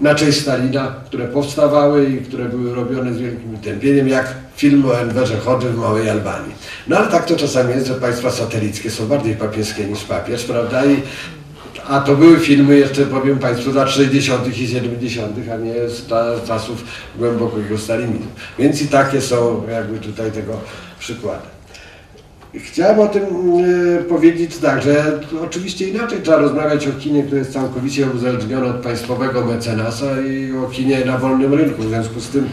na cześć Stalina, które powstawały i które były robione z wielkim tępieniem, jak film o Enverze Chodży w Małej Albanii. No ale tak to czasami jest, że państwa satelickie są bardziej papieskie niż papież, prawda? I, a to były filmy jeszcze, powiem Państwu, lat 60. i 70., a nie z czasów głębokiego stalinizmu. Więc i takie są jakby tutaj tego przykłady. Chciałem o tym e, powiedzieć tak, że oczywiście inaczej trzeba rozmawiać o kinie, które jest całkowicie uzależnione od państwowego mecenasa i o kinie na wolnym rynku. W związku z tym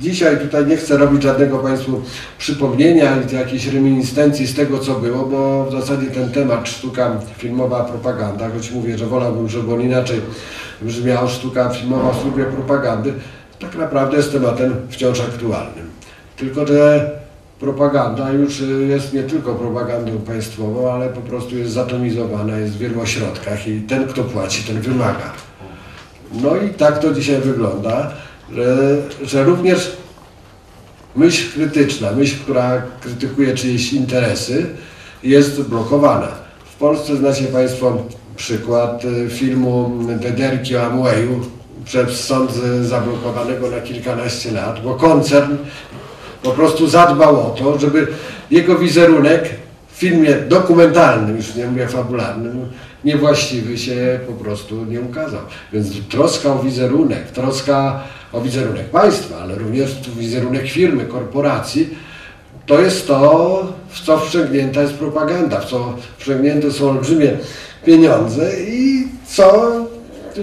dzisiaj tutaj nie chcę robić żadnego Państwu przypomnienia, jakiejś reminiscencji z tego, co było, bo w zasadzie ten temat sztuka filmowa, propaganda, choć mówię, że wolałbym, żeby on inaczej brzmiał, sztuka filmowa w służbie propagandy, tak naprawdę jest tematem wciąż aktualnym. Tylko, że propaganda już y, jest nie tylko propagandą państwową, ale po prostu jest zatomizowana, jest w wielu ośrodkach i ten, kto płaci, ten wymaga. No i tak to dzisiaj wygląda, że, że również myśl krytyczna, myśl, która krytykuje czyjeś interesy, jest blokowana. W Polsce znacie Państwo przykład y, filmu Dederki o Amwayu przez sąd y, zablokowanego na kilkanaście lat, bo koncern po prostu zadbał o to, żeby jego wizerunek w filmie dokumentalnym, już nie mówię fabularnym, niewłaściwy się po prostu nie ukazał. Więc troska o wizerunek, troska o wizerunek państwa, ale również wizerunek firmy, korporacji, to jest to, w co wprzęgnięta jest propaganda, w co wprzęgnięte są olbrzymie pieniądze i co,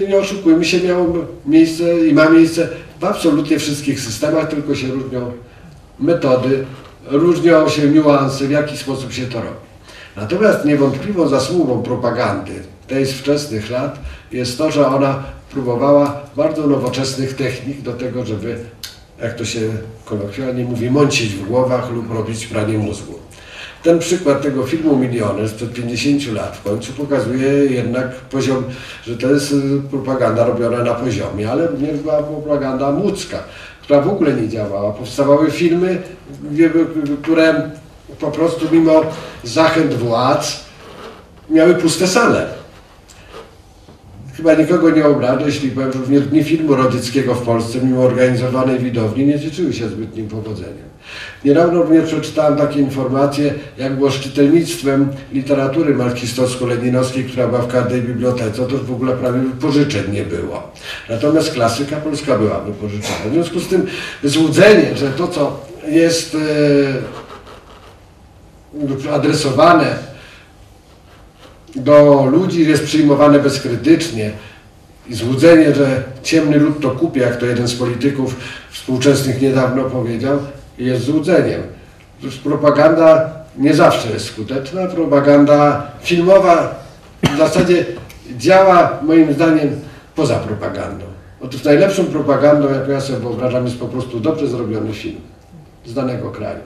nie oszukujmy się, miało miejsce i ma miejsce w absolutnie wszystkich systemach, tylko się różnią metody, różnią się niuanse, w jaki sposób się to robi. Natomiast niewątpliwą zasługą propagandy tej z wczesnych lat jest to, że ona próbowała bardzo nowoczesnych technik do tego, żeby, jak to się kolokwialnie mówi, mącić w głowach lub robić pranie mózgu. Ten przykład tego filmu Milioner sprzed 50 lat w końcu pokazuje jednak poziom, że to jest y, propaganda robiona na poziomie, ale również była propaganda łódzka, która w ogóle nie działała. Powstawały filmy, które po prostu mimo zachęt władz miały puste sale. Chyba nikogo nie obrażę, jeśli powiem, że również dni filmu radzieckiego w Polsce, mimo organizowanej widowni, nie cieszyły się zbytnim powodzeniem. Niedawno również przeczytałem takie informacje, jak było z czytelnictwem literatury marksistowsko-leninowskiej, która była w każdej bibliotece, to w ogóle prawie wypożyczeń nie było. Natomiast klasyka polska była wypożyczona. W związku z tym złudzenie, że to, co jest e, adresowane do ludzi, jest przyjmowane bezkrytycznie i złudzenie, że ciemny lud to kupi, jak to jeden z polityków współczesnych niedawno powiedział, jest złudzeniem. Otóż propaganda nie zawsze jest skuteczna. Propaganda filmowa w zasadzie działa moim zdaniem poza propagandą. Otóż najlepszą propagandą, jaką ja sobie wyobrażam, jest po prostu dobrze zrobiony film z danego kraju.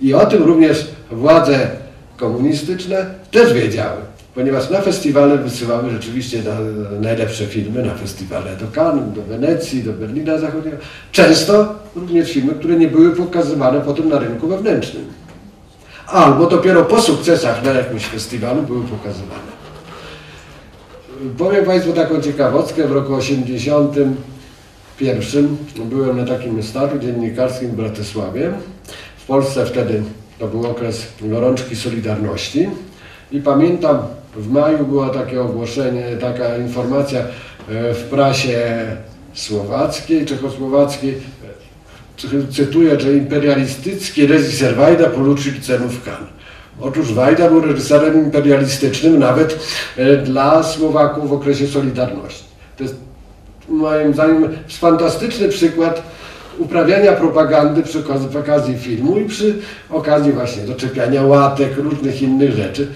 I o tym również władze komunistyczne też wiedziały, ponieważ na festiwale wysyłały rzeczywiście na, najlepsze filmy, na festiwale do Cannes, do Wenecji, do Berlina Zachodniego. Często również filmy, które nie były pokazywane potem na rynku wewnętrznym. Albo dopiero po sukcesach na jakimś festiwalu były pokazywane. Powiem Państwu taką ciekawostkę. W roku 81 byłem na takim stażu dziennikarskim w Bratysławie. W Polsce wtedy to był okres gorączki Solidarności. I pamiętam, w maju było takie ogłoszenie, taka informacja e, w prasie słowackiej, czechosłowackiej, e, cytuję, że imperialistycki reżyser Wajda poruszył cenówkami. Otóż Wajda był reżyserem imperialistycznym nawet e, dla Słowaków w okresie Solidarności. To jest moim zdaniem fantastyczny przykład uprawiania propagandy przy okazji filmu i przy okazji właśnie doczepiania łatek, różnych innych rzeczy.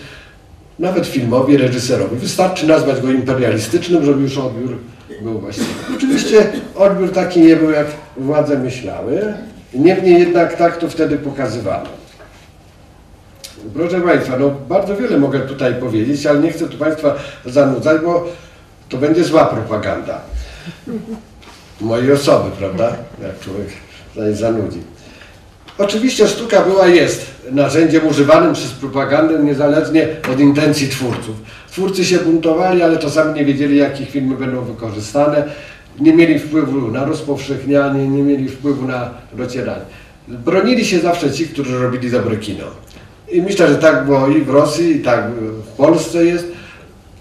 Nawet filmowi, reżyserowi. Wystarczy nazwać go imperialistycznym, żeby już odbiór był właściwy. Oczywiście odbiór taki nie był, jak władze myślały. Niemniej jednak tak to wtedy pokazywano. Proszę Państwa, no bardzo wiele mogę tutaj powiedzieć, ale nie chcę tu Państwa zanudzać, bo to będzie zła propaganda. Mojej osoby, prawda? Jak człowiek zanudzi. Oczywiście sztuka była jest narzędziem używanym przez propagandę niezależnie od intencji twórców. Twórcy się buntowali, ale czasami nie wiedzieli, jakie filmy będą wykorzystane. Nie mieli wpływu na rozpowszechnianie, nie mieli wpływu na docieranie. Bronili się zawsze ci, którzy robili dobre kino. I myślę, że tak było i w Rosji, i tak w Polsce jest,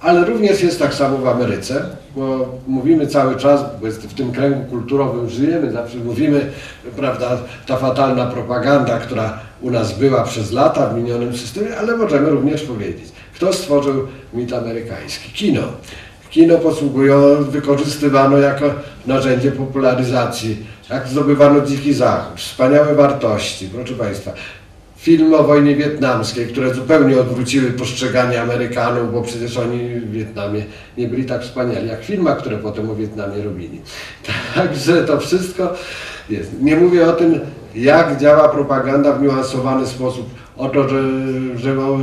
ale również jest tak samo w Ameryce, bo mówimy cały czas, bo jest w tym kręgu kulturowym żyjemy, zawsze mówimy, prawda, ta fatalna propaganda, która u nas była przez lata w minionym systemie, ale możemy również powiedzieć, kto stworzył mit amerykański? Kino. Kino posługują, wykorzystywano jako narzędzie popularyzacji, jak zdobywano dziki zachód, wspaniałe wartości, proszę Państwa. Filmy o wojnie wietnamskiej, które zupełnie odwróciły postrzeganie Amerykanów, bo przecież oni w Wietnamie nie byli tak wspaniali jak w które potem o Wietnamie robili. Także to wszystko jest. Nie mówię o tym, jak działa propaganda w niuansowany sposób, o to, że, że e,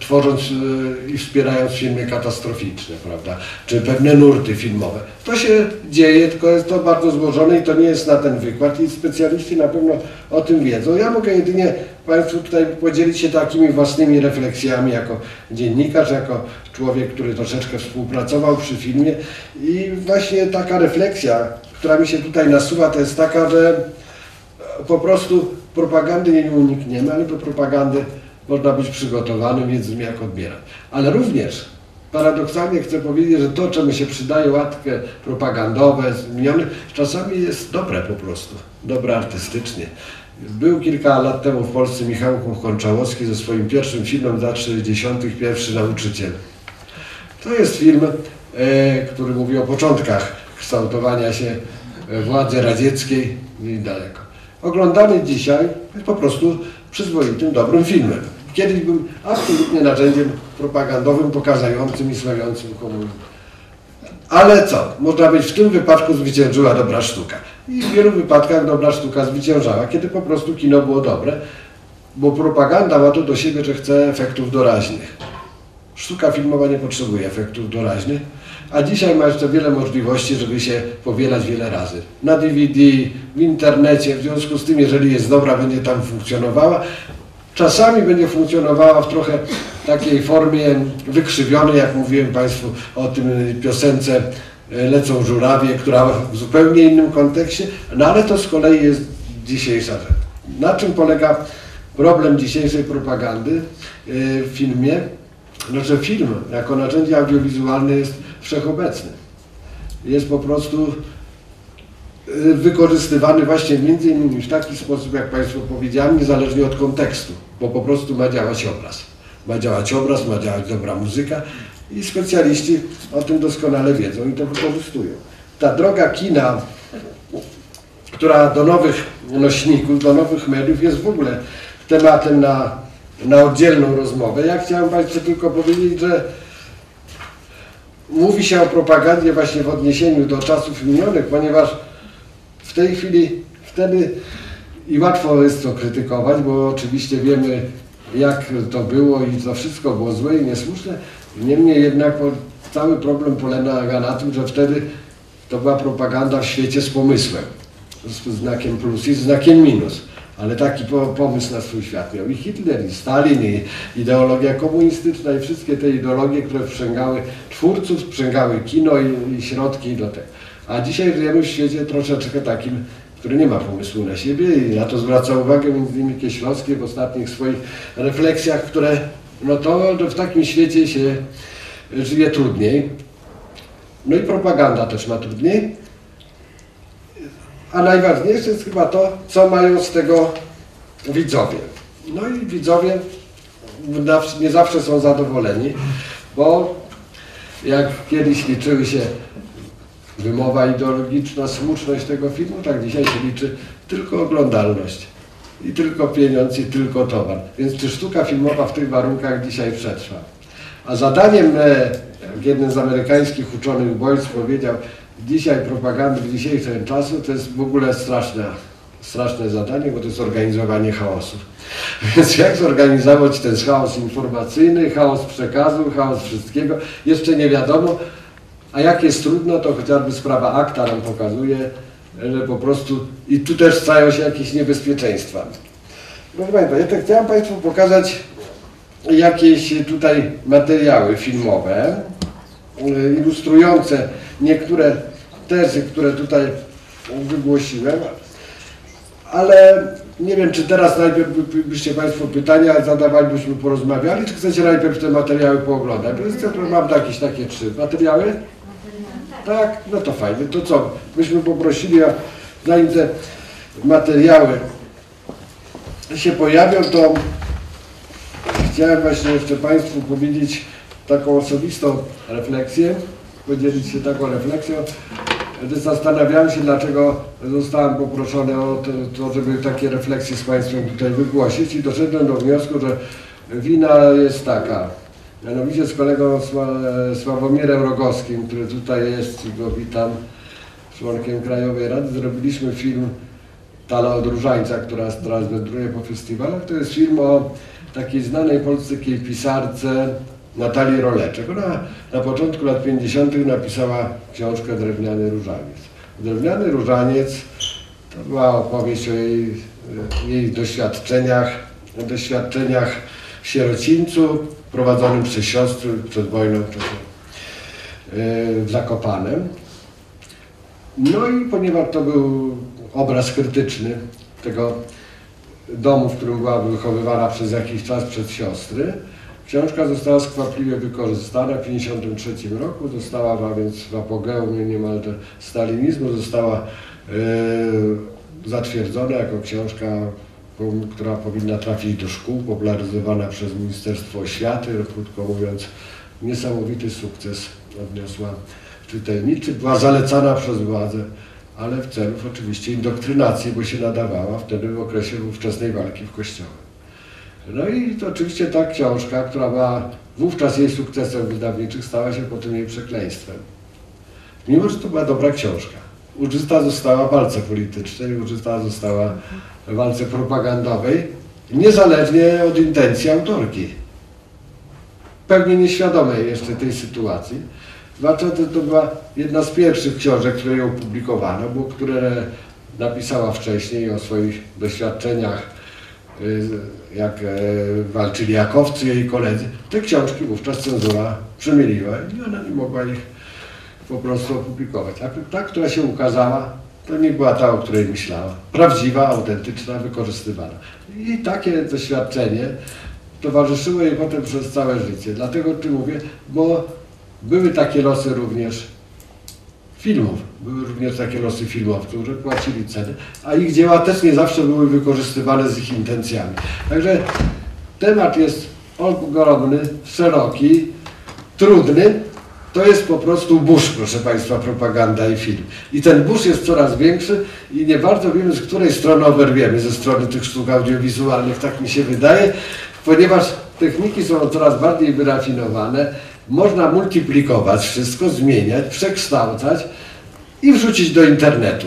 tworząc e, i wspierając filmy katastroficzne, prawda, czy pewne nurty filmowe. To się dzieje, tylko jest to bardzo złożone i to nie jest na ten wykład i specjaliści na pewno o tym wiedzą. Ja mogę jedynie Państwu tutaj podzielić się takimi własnymi refleksjami jako dziennikarz, jako człowiek, który troszeczkę współpracował przy filmie i właśnie taka refleksja, która mi się tutaj nasuwa, to jest taka, że po prostu propagandy nie unikniemy, ale do propagandy można być przygotowanym, więc jak odbierać. Ale również paradoksalnie chcę powiedzieć, że to, czemu się przydaje łatkę propagandowe, zmienione, czasami jest dobre po prostu, dobre artystycznie. Był kilka lat temu w Polsce Michał Konczałowski ze swoim pierwszym filmem z lat 60. Pierwszy nauczyciel. To jest film, e, który mówi o początkach kształtowania się e, władzy radzieckiej i daleko. Oglądany dzisiaj jest po prostu przyzwoitym, dobrym filmem. Kiedyś był absolutnie narzędziem propagandowym, pokazującym i sławiącym komunizm. Ale co? Można być w tym wypadku zwyciężyła dobra sztuka. I w wielu wypadkach dobra sztuka zwyciężała, kiedy po prostu kino było dobre, bo propaganda ma to do siebie, że chce efektów doraźnych. Sztuka filmowa nie potrzebuje efektów doraźnych, a dzisiaj ma jeszcze wiele możliwości, żeby się powielać wiele razy. Na DVD, w internecie, w związku z tym, jeżeli jest dobra, będzie tam funkcjonowała. czasami będzie funkcjonowała w trochę takiej formie wykrzywionej, jak mówiłem Państwu o tym piosence e, Lecą żurawie, która w zupełnie innym kontekście, no ale to z kolei jest dzisiejsza rzecz. Na czym polega problem dzisiejszej propagandy e, w filmie? No, że film jako narzędzie audiowizualne jest wszechobecny. Jest po prostu y, wykorzystywany właśnie między innymi w taki sposób, jak Państwu powiedziałem, niezależnie od kontekstu, bo po prostu ma działać obraz. Ma działać obraz, ma działać dobra muzyka i specjaliści o tym doskonale wiedzą i to wykorzystują. Ta droga kina, która do nowych nośników, do nowych mediów jest w ogóle tematem na, na oddzielną rozmowę. Ja chciałem Państwu tylko powiedzieć, że mówi się o propagandzie właśnie w odniesieniu do czasów minionych, ponieważ w tej chwili wtedy i łatwo jest to krytykować, bo oczywiście wiemy jak to było i to wszystko było złe i niesłuszne. Niemniej jednak cały problem polega na tym, że wtedy to była propaganda w świecie z pomysłem, z znakiem plus i znakiem minus. Ale taki po, pomysł na swój świat miał i Hitler, i Stalin, i ideologia komunistyczna, i wszystkie te ideologie, które sprzęgały twórców, sprzęgały kino i, i środki do tego. A dzisiaj żyjemy w świecie troszeczkę takim, który nie ma pomysłu na siebie i na to zwraca uwagę między innymi Kieślowski w ostatnich swoich refleksjach, które no to w takim świecie się żyje trudniej. No i propaganda też ma trudniej. A najważniejsze jest chyba to, co mają z tego widzowie. No i widzowie nie zawsze są zadowoleni, bo jak kiedyś liczyły się wymowa ideologiczna, słuszność tego filmu, tak dzisiaj się liczy tylko oglądalność. I tylko pieniądz, i tylko towar. Więc czy sztuka filmowa w tych warunkach dzisiaj przetrwa? A zadaniem, e, jeden z amerykańskich uczonych Boyce powiedział, dzisiaj propagandy w dzisiejszym czasu to jest w ogóle straszne, zadanie, bo to jest organizowanie chaosu. Więc jak zorganizować ten chaos informacyjny, chaos przekazu, chaos wszystkiego, jeszcze nie wiadomo. A jak jest trudno, to chociażby sprawa akta nam pokazuje, że po prostu i tu też stają się jakieś niebezpieczeństwa. Proszę Państwa, ja tak chciałem Państwu pokazać jakieś tutaj materiały filmowe, ilustrujące niektóre tezy, które tutaj wygłosiłem, ale nie wiem, czy teraz najpierw by- byście Państwo pytania zadawali, byśmy porozmawiali, czy chcecie najpierw te materiały pooglądać? Bo mam jakieś takie trzy materiały. Tak, no to fajnie. To co? Myśmy poprosili, a zanim te materiały się pojawią, to chciałem właśnie jeszcze Państwu powiedzieć taką osobistą refleksję, podzielić się taką refleksją. Zastanawiałem się, dlaczego zostałem poproszony o to, żeby takie refleksje z Państwem tutaj wygłosić i doszedłem do wniosku, że wina jest taka. Mianowicie z kolegą Sła- Sławomirem Rogowskim, który tutaj jest go witam, członkiem Krajowej Rady, zrobiliśmy film Tala od Różańca, która teraz wędruje po festiwalach. To jest film o takiej znanej polskiej pisarce Natalii Roleczek. Ona na początku lat 50. napisała książkę Drewniany Różaniec. Drewniany Różaniec to była opowieść o jej, jej doświadczeniach, doświadczeniach w sierocińcu prowadzonym przez siostry przed wojną yy, w Zakopanem. No i ponieważ to był obraz krytyczny tego domu, w którym była wychowywana przez jakiś czas przez siostry, książka została skwapliwie wykorzystana w 1953 roku, została a więc w apogeum niemalże stalinizmu, została e, zatwierdzona jako książka, która powinna trafić do szkół, popularyzowana przez Ministerstwo Oświaty, krótko mówiąc, niesamowity sukces odniosła czytelniczy, była zalecana przez władzę, ale w celów oczywiście indoktrynacji, bo się nadawała wtedy w okresie ówczesnej walki w Kościele. No i to oczywiście ta książka, która była wówczas jej sukcesem wydawniczym, stała się potem jej przekleństwem. Mimo, że to była dobra książka. Użyta została w walce politycznej, użyta została w walce propagandowej, niezależnie od intencji autorki. Pewnie nieświadomej jeszcze tej sytuacji. Zwłaszcza to, to była jedna z pierwszych książek, które ją publikowano, bo które napisała wcześniej o swoich doświadczeniach jak e, walczyli Jakowcy jej koledzy, te książki wówczas cenzura przemyliła i ona nie mogła ich po prostu opublikować. A ta, która się ukazała, to nie była ta, o której myślała. Prawdziwa, autentyczna, wykorzystywana. I takie doświadczenie towarzyszyło jej potem przez całe życie. Dlatego o mówię, bo były takie losy również filmów. Były również takie losy filmowców, którzy płacili ceny, a ich dzieła też nie zawsze były wykorzystywane z ich intencjami. Także temat jest ogromny, szeroki, trudny. To jest po prostu burz, proszę Państwa, propaganda i film. I ten burz jest coraz większy i nie bardzo wiemy, z której strony oberwiemy, ze strony tych sztuk audiowizualnych, tak mi się wydaje, ponieważ techniki są coraz bardziej wyrafinowane, można multiplikować wszystko, zmieniać, przekształcać i wrzucić do internetu.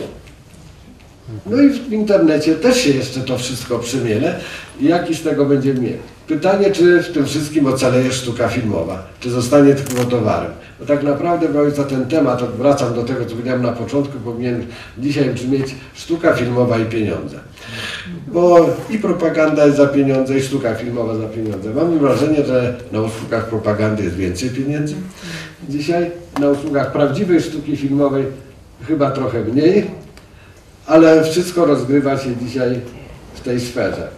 No i w internecie też się jeszcze to wszystko przemiele i jaki z tego będzie mieć. Pytanie, czy w tym wszystkim ocaleje sztuka filmowa, czy zostanie tylko towarem. Bo tak naprawdę, bo za ten temat, wracam do tego, co powiedziałem na początku, powinien dzisiaj brzmieć sztuka filmowa i pieniądze. Bo i propaganda jest za pieniądze, i sztuka filmowa za pieniądze. Mam wrażenie, że na usługach propagandy jest więcej pieniędzy. Dzisiaj na usługach prawdziwej sztuki filmowej chyba trochę mniej, ale wszystko rozgrywa się dzisiaj w tej sferze.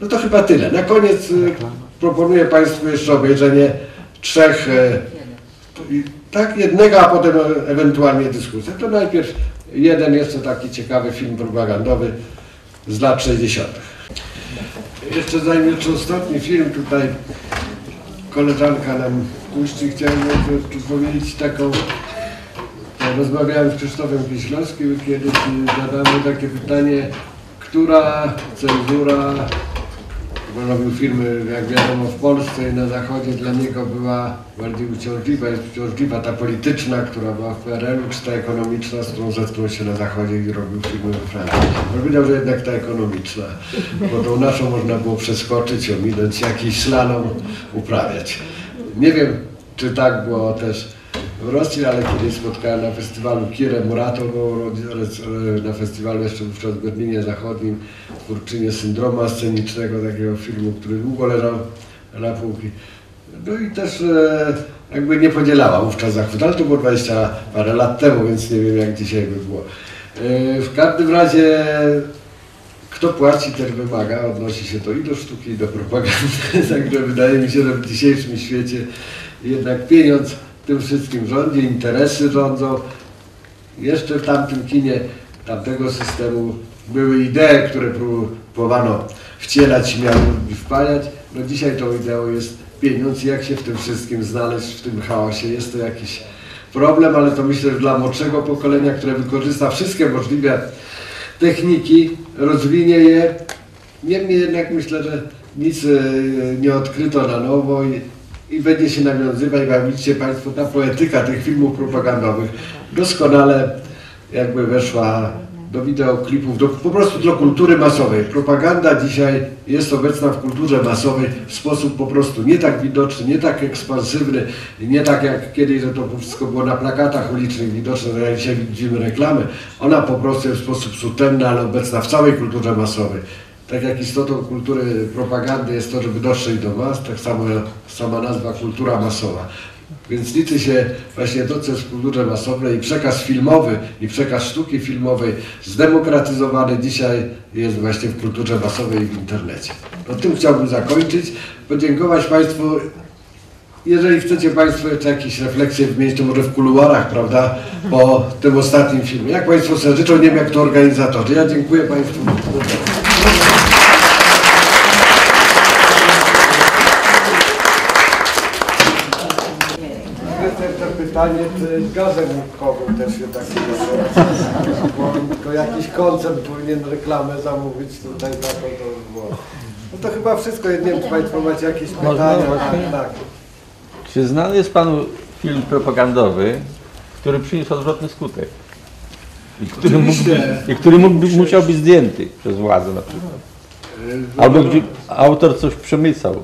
No to chyba tyle. Na koniec y, proponuję Państwu jeszcze obejrzenie trzech, y, tak jednego, a potem e, ewentualnie dyskusję. To najpierw jeden jeszcze taki ciekawy film propagandowy z lat 60. Jeszcze zanim ostatni film tutaj koleżanka nam puści, chciałem powiedzieć taką Rozmawiałem z Krzysztofem Kieślowskim i kiedyś y, zadałem mu takie pytanie, która cenzura, bo robił filmy, jak wiadomo, w Polsce i na Zachodzie, dla niego była bardziej uciążliwa, jest uciążliwa ta polityczna, która była w PRL-u, czy ta ekonomiczna, z którą zetknął się na Zachodzie i robił filmy we Francji. Powiedział, że jednak ta ekonomiczna, bo tą naszą można było przeskoczyć, ominąć, jakiś slalom uprawiać. Nie wiem, czy tak było też w Rosji, ale kiedyś spotkałem na festiwalu Kirę Muratową, na festiwalu jeszcze wówczas w Berlinie Zachodnim, twórczynię syndroma scenicznego, takiego filmu, który długo leżał na półki. No i też e, jakby nie podzielała wówczas zachwytu, ale to było 20 parę lat temu, więc nie wiem jak dzisiaj by było. E, w każdym razie kto płaci, ten wymaga, odnosi się to i do sztuki, i do propagandy. Także wydaje mi się, że w dzisiejszym świecie jednak pieniądz tym wszystkim rządzi, interesy rządzą. Jeszcze w tamtym kinie, tamtego systemu były idee, które próbowano wcielać miały wpajać. No dzisiaj tą ideą jest pieniądz jak się w tym wszystkim znaleźć, w tym chaosie. Jest to jakiś problem, ale to myślę, że dla młodszego pokolenia, które wykorzysta wszystkie możliwe techniki, rozwinie je. Niemniej jednak myślę, że nic e, nie odkryto na nowo i, będzie się nawiązywać, jak widzicie Państwo, ta poetyka tych filmów propagandowych doskonale jakby weszła do wideoklipów, do, po prostu do kultury masowej. Propaganda dzisiaj jest obecna w kulturze masowej w sposób po prostu nie tak widoczny, nie tak ekspansywny, nie tak jak kiedyś, że to wszystko było na plakatach ulicznych widoczne, że jak dzisiaj widzimy reklamy. Ona po prostu jest w sposób subtelny, ale obecna w całej kulturze masowej. Tak jak istotą kultury propagandy jest to, żeby dotrzeć do mas, tak samo sama nazwa kultura masowa. Więc liczy się właśnie to, co jest w kulturze masowej i przekaz filmowy i przekaz sztuki filmowej zdemokratyzowany dzisiaj jest właśnie w kulturze masowej i w internecie. No tym chciałbym zakończyć, podziękować Państwu. Jeżeli chcecie Państwo jeszcze jakieś refleksje wymienić, to może w kuluarach, prawda, po tym ostatnim filmie. Jak Państwo sobie życzą, nie wiem jak to organizatorzy. Ja dziękuję Państwu. to pytanie, czy gazem łupkowym też się tak nie Bo to jakiś koncert powinien reklamę zamówić tutaj na to, to było. No to chyba wszystko, nie wiem, czy Państwo macie jakieś pytania. Tak, tak. Czy znany jest Panu film propagandowy, który przyniósł odwrotny skutek? I który, mógł, i który mógł, musiał być zdjęty przez władzę na przykład. Albo gdzie autor coś przemycał.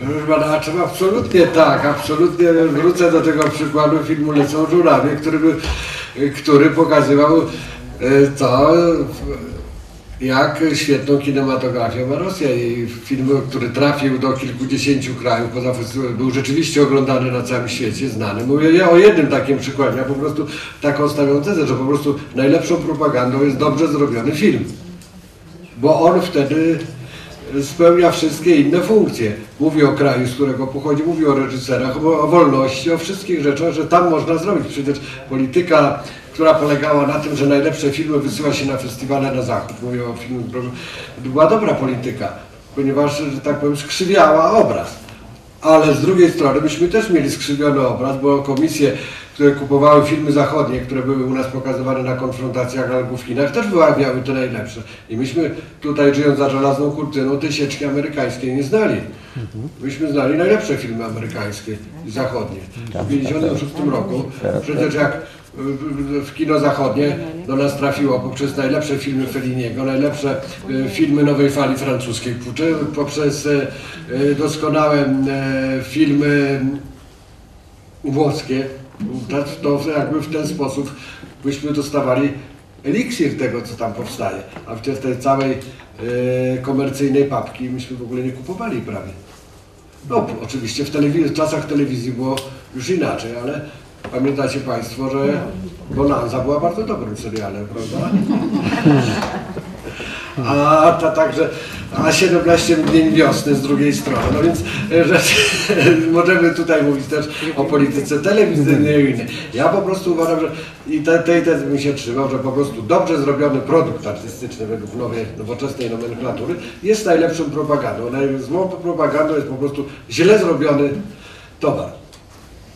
Proszę pana, a trzeba absolutnie tak, absolutnie wrócę do tego przykładu filmu Lecą żurawie, który, by, który pokazywał e, to, jak świetną kinematografią ma Rosja i film, który trafił do kilkudziesięciu krajów, poza był rzeczywiście oglądany na całym świecie, znany. Mówię ja o jednym takim przykładzie, ja po prostu taką stawiam tezę, że po prostu najlepszą propagandą jest dobrze zrobiony film. Bo on wtedy spełnia wszystkie inne funkcje. Mówi o kraju, z którego pochodzi, mówi o reżyserach, o, wolności, o wszystkich rzeczach, że tam można zrobić. Przecież polityka, która polegała na tym, że najlepsze filmy wysyła się na festiwale na zachód. Mówię o filmie, była dobra polityka, ponieważ, że tak powiem, skrzywiała obraz. Ale z drugiej strony myśmy też mieli skrzywiony obraz, bo komisje, które kupowały filmy zachodnie, które były u nas pokazywane na konfrontacjach albo w Chinach, też wyławiały te najlepsze. I myśmy tutaj, żyjąc za żelazną kurtyną, tej sieczki amerykańskiej nie znali. Myśmy znali najlepsze filmy amerykańskie i zachodnie. W 1956 roku, przecież jak w- w kino zachodnie do nas trafiło poprzez najlepsze filmy Felliniego, najlepsze e, filmy nowej fali francuskiej, poprzez- e, doskonałe filmy włoskie, to, jakby w ten sposób byśmy dostawali eliksir tego, co tam powstaje, a w tej całej e, komercyjnej papki myśmy w ogóle nie kupowali prawie. No, oczywiście w, w czasach telewizji było już inaczej, ale pamiętacie Państwo, że Bonanza była bardzo dobrym serialem, prawda? A ta także, a 17 dni wiosny z drugiej strony. No więc e, że, możemy tutaj mówić też o polityce telewizyjnej. Ja po prostu uważam, że i te, tej tezy bym się trzymał, że po prostu dobrze zrobiony produkt artystyczny według nowej, nowoczesnej nomenklatury jest najlepszą propagandą. Złą propagandą jest po prostu źle zrobiony towar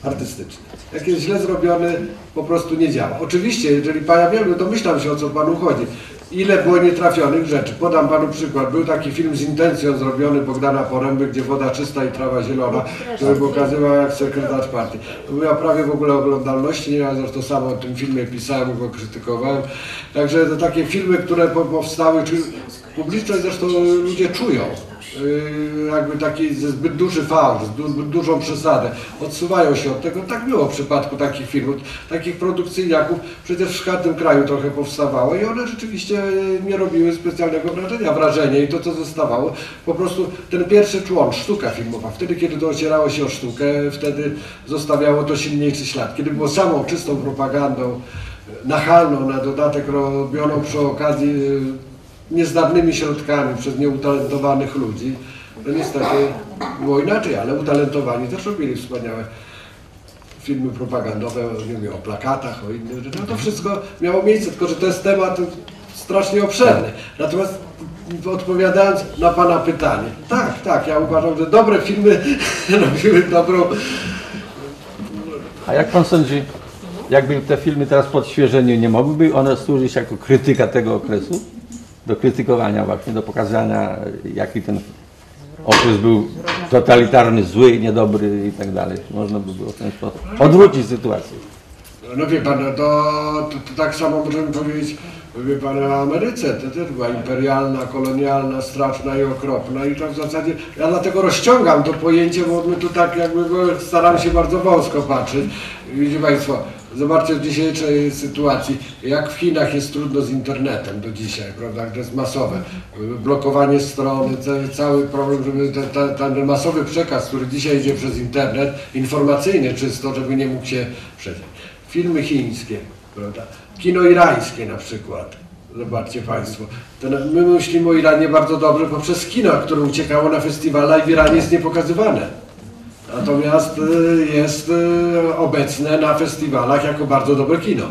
artystyczny. Jak jest źle zrobiony, po prostu nie działa. Oczywiście, jeżeli Pan, ja wiem, no domyślam się o co Panu chodzi. Ile było nietrafionych rzeczy. Podam Panu przykład. Był taki film z intencją zrobiony Bogdana Poręby, gdzie woda czysta i trawa zielona, który pokazywał jak sekretarz partii. To była prawie w ogóle oglądalności, nie ja zresztą sam o tym filmie pisałem, go krytykowałem. Także to takie filmy, które po- powstały, czy publiczność zresztą ludzie czują. Yy, jakby taki zbyt duży fałsz, zbyt dużą przesadę. Odsuwają się od tego. Tak było w przypadku takich filmów, takich produkcyjniaków. Przecież w każdym kraju trochę powstawało i one rzeczywiście nie robiły specjalnego wrażenia. Wrażenie i to, co zostawało, po prostu ten pierwszy człon, sztuka filmowa. Wtedy, kiedy docierało się o sztukę, wtedy zostawiało to silniejszy ślad. Kiedy było samą czystą propagandą, nachalną, na dodatek robioną przy okazji yy, niezdarnymi środkami przez nieutalentowanych ludzi, to niestety było inaczej, ale utalentowani też robili wspaniałe filmy propagandowe, nie wiem, o plakatach, o innych rzeczach. No to wszystko miało miejsce, tylko że to jest temat strasznie obszerny. Natomiast odpowiadając na Pana pytanie, tak, tak, ja uważam, że dobre filmy robiły dobrą A jak pan sądzi, jakby te filmy teraz po odświeżeniu, nie mogłyby one służyć jako krytyka tego okresu? Do krytykowania właśnie, do pokazania jaki ten okres był totalitarny, zły, niedobry i tak dalej. Można by było w ten sposób odwrócić sytuację. No wie pan, no to, to, to tak samo możemy powiedzieć, wie pan, o Ameryce, to też była imperialna, kolonialna, straszna i okropna i to w zasadzie, ja dlatego rozciągam to pojęcie, bo my tu tak jakby staram się bardzo wąsko patrzeć. Widzicie Państwo, zobaczcie w dzisiejszej sytuacji, jak w Chinach jest trudno z internetem do dzisiaj, prawda, to jest masowe. Blokowanie strony, ca- cały problem, żeby ten, ten, masowy przekaz, który dzisiaj idzie przez internet, informacyjny czysto, żeby nie mógł się przejść filmy chińskie, prawda? Kino irańskie na przykład. Zobaczcie Państwo. My myślimy o Iranie bardzo dobrze poprzez kino, które uciekało na festiwale i w Iranie jest niepokazywane. Natomiast y, jest y, obecne na festiwalach jako bardzo dobre kino.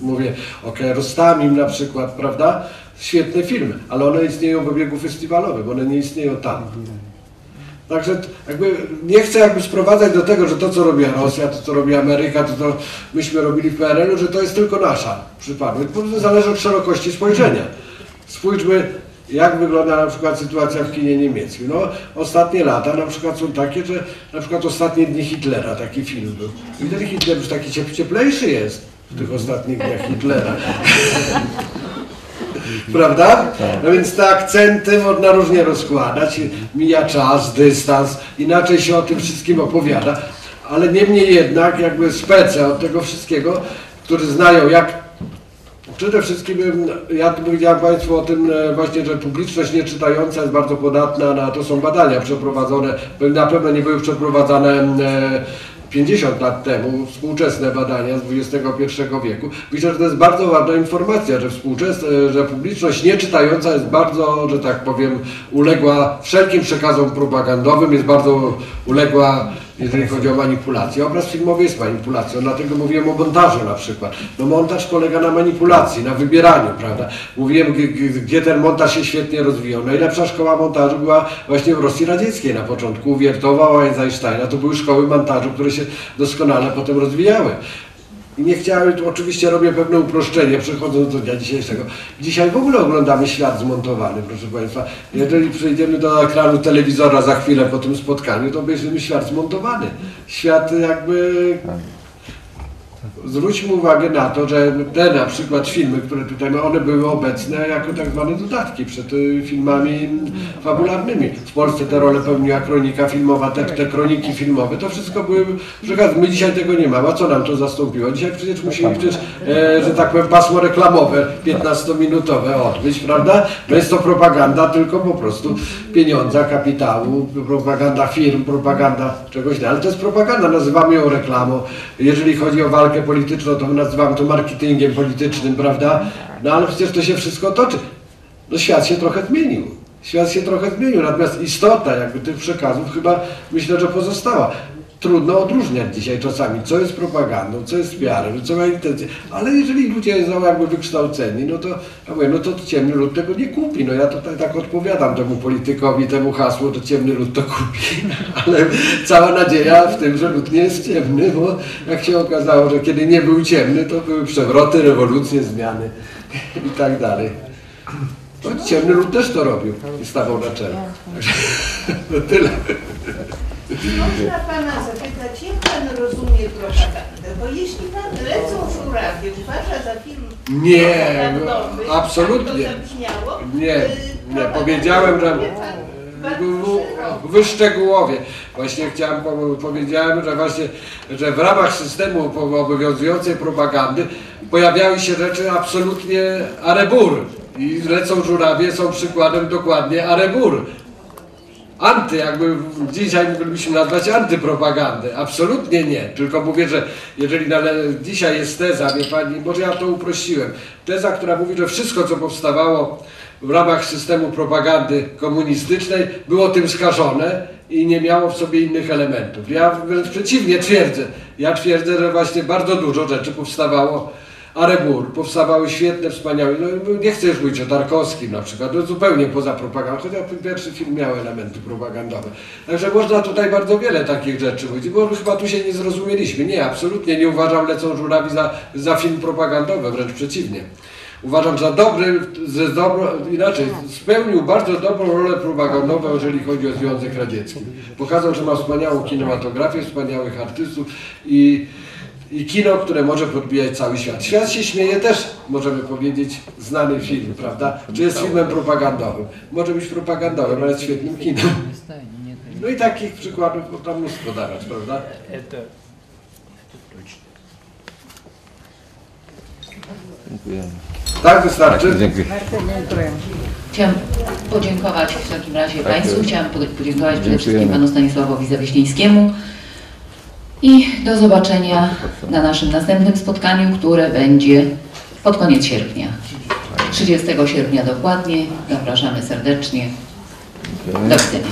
Mówię o Kiarostamim na przykład, prawda? Świetne filmy, ale one istnieją w obiegu festiwalowym, one nie istnieją tam. Także jakby nie chcę jakby sprowadzać do tego, że to co robi Rosja, to co robi Ameryka, to co myśmy robili w PRL-u, że to jest tylko nasza przypadłość. Zależy od szerokości spojrzenia. Spójrzmy, jak wygląda na przykład sytuacja w kinie niemieckim. No, ostatnie lata na przykład są takie, że na przykład ostatnie dni Hitlera, taki film był. I ten Hitler już taki ciep- cieplejszy jest w tych ostatnich dniach Hitlera. Prawda? No więc te akcenty można różnie rozkładać. Mija czas, dystans, inaczej się o tym wszystkim opowiada. Ale niemniej jednak jakby spece od tego wszystkiego, którzy znają jak Przede wszystkim ja powiedziałem Państwu o tym e, właśnie, że publiczność nieczytająca jest bardzo podatna na to są badania przeprowadzone, na pewno nie były przeprowadzane e, 50 lat temu, współczesne badania z XXI wieku. Myślę, że to jest bardzo ważna informacja, że współczesne, że publiczność nieczytająca jest bardzo, że tak powiem, uległa wszelkim przekazom propagandowym, jest bardzo uległa jeżeli chodzi o manipulację. Obraz filmowy jest manipulacją, dlatego mówiłem o montażu na przykład. No montaż polega na manipulacji, na wybieraniu, prawda? Mówiłem, gdzie ten montaż się świetnie rozwijał. Najlepsza szkoła montażu była właśnie w Rosji Radzieckiej na początku. U Wiertowa, u Einsteina. To były szkoły montażu, które się doskonale potem rozwijały. I nie chciałem, tu oczywiście robię pewne uproszczenie, przechodząc do dnia dzisiejszego. Dzisiaj w ogóle oglądamy świat zmontowany, proszę Państwa. Jeżeli przejdziemy do ekranu telewizora za chwilę po tym spotkaniu, to obejrzymy świat zmontowany. Świat jakby... Zwróćmy uwagę na to, że te na przykład filmy, które tutaj mamy, one były obecne jako tak zwane dodatki przed y, filmami fabularnymi. W Polsce te role pełniła kronika filmowa, te, te kroniki filmowe, to wszystko były przekazy. My dzisiaj tego nie mamy, a co nam to zastąpiło? Dzisiaj przecież musimy przecież, e, że tak powiem, pasmo reklamowe 15-minutowe odbyć, prawda? No jest to propaganda tylko po prostu pieniądza, kapitału, propaganda firm, propaganda czegoś, ale to jest propaganda, nazywamy ją reklamą. Jeżeli chodzi o walkę polityczną, to nazywamy to marketingiem politycznym, prawda? No ale przecież to się wszystko toczy. No świat się trochę zmienił. Świat się trochę zmienił, natomiast istota jakby tych przekazów chyba myślę, że pozostała. Trudno odróżniać dzisiaj czasami, co jest propagandą, co jest wiarą, co ma intencje. Ale jeżeli ludzie są jakby wykształceni, no to, ja mówię, no to ciemny lud tego nie kupi. No ja tutaj tak odpowiadam temu politykowi, temu hasłu, że ciemny lud to kupi. Ale cała nadzieja w tym, że lud nie jest ciemny, bo jak się okazało, że kiedy nie był ciemny, to były przewroty, rewolucje, zmiany i tak dalej. No, ciemny lud też to robił i stawał na czele. Także to tyle. Można Pana zapytać, jak Pan rozumie propagandę? Bo jeśli Pan lecą żurawie uważa za film Nie, propagandowy, absolutnie. tak to zabrzmiało, Nie, y, nie, powiedziałem, że rozumie Pan bardzo szeroko. wyszczegółowie. Właśnie chciałem, po- powiedziałem, że właśnie, że w ramach systemu po- obowiązującej propagandy pojawiały się rzeczy absolutnie arebur. I lecą żurawie są przykładem dokładnie arebur. Anty, jakby dzisiaj moglibyśmy nazwać antypropagandę. Absolutnie nie. Tylko mówię, że jeżeli dzisiaj jest teza, wie pani, może ja to uprościłem. Teza, która mówi, że wszystko, co powstawało w ramach systemu propagandy komunistycznej, było tym skażone i nie miało w sobie innych elementów. Ja wręcz przeciwnie twierdzę. Ja twierdzę, że właśnie bardzo dużo rzeczy powstawało Arebur, powstawały świetne, wspaniałe, no, nie chcę już mówić o Tarkowskim na przykład, no, zupełnie poza propagandą, chociaż ten pierwszy film miał elementy propagandowe. Także można tutaj bardzo wiele takich rzeczy mówić, bo chyba tu się nie zrozumieliśmy. Nie, absolutnie nie uważam Lecą Żurawi za, za film propagandowy, wręcz przeciwnie. Uważam za dobry, że dobro, inaczej, spełnił bardzo dobrą rolę propagandową, jeżeli chodzi o Związek Radziecki. Pokazał, że ma wspaniałą kinematografię, wspaniałych artystów i i kino, które może podbijać cały świat. Świat się śmieje też, możemy powiedzieć, znany film, prawda? Czy jest filmem propagandowym? Może być propagandowym, ale jest świetnym kinem. No i takich przykładów można mnóstwo dawać, prawda? Dziękujemy. Tak wystarczy? Dziękuję. Chciałam podziękować w takim razie Tak Państwu, chciałam pod- podziękować przede wszystkim. Panu Stanisławowi Zawieślińskiemu i do zobaczenia na naszym następnym spotkaniu, które będzie pod koniec sierpnia. 30 sierpnia dokładnie. Zapraszamy serdecznie. Do widzenia.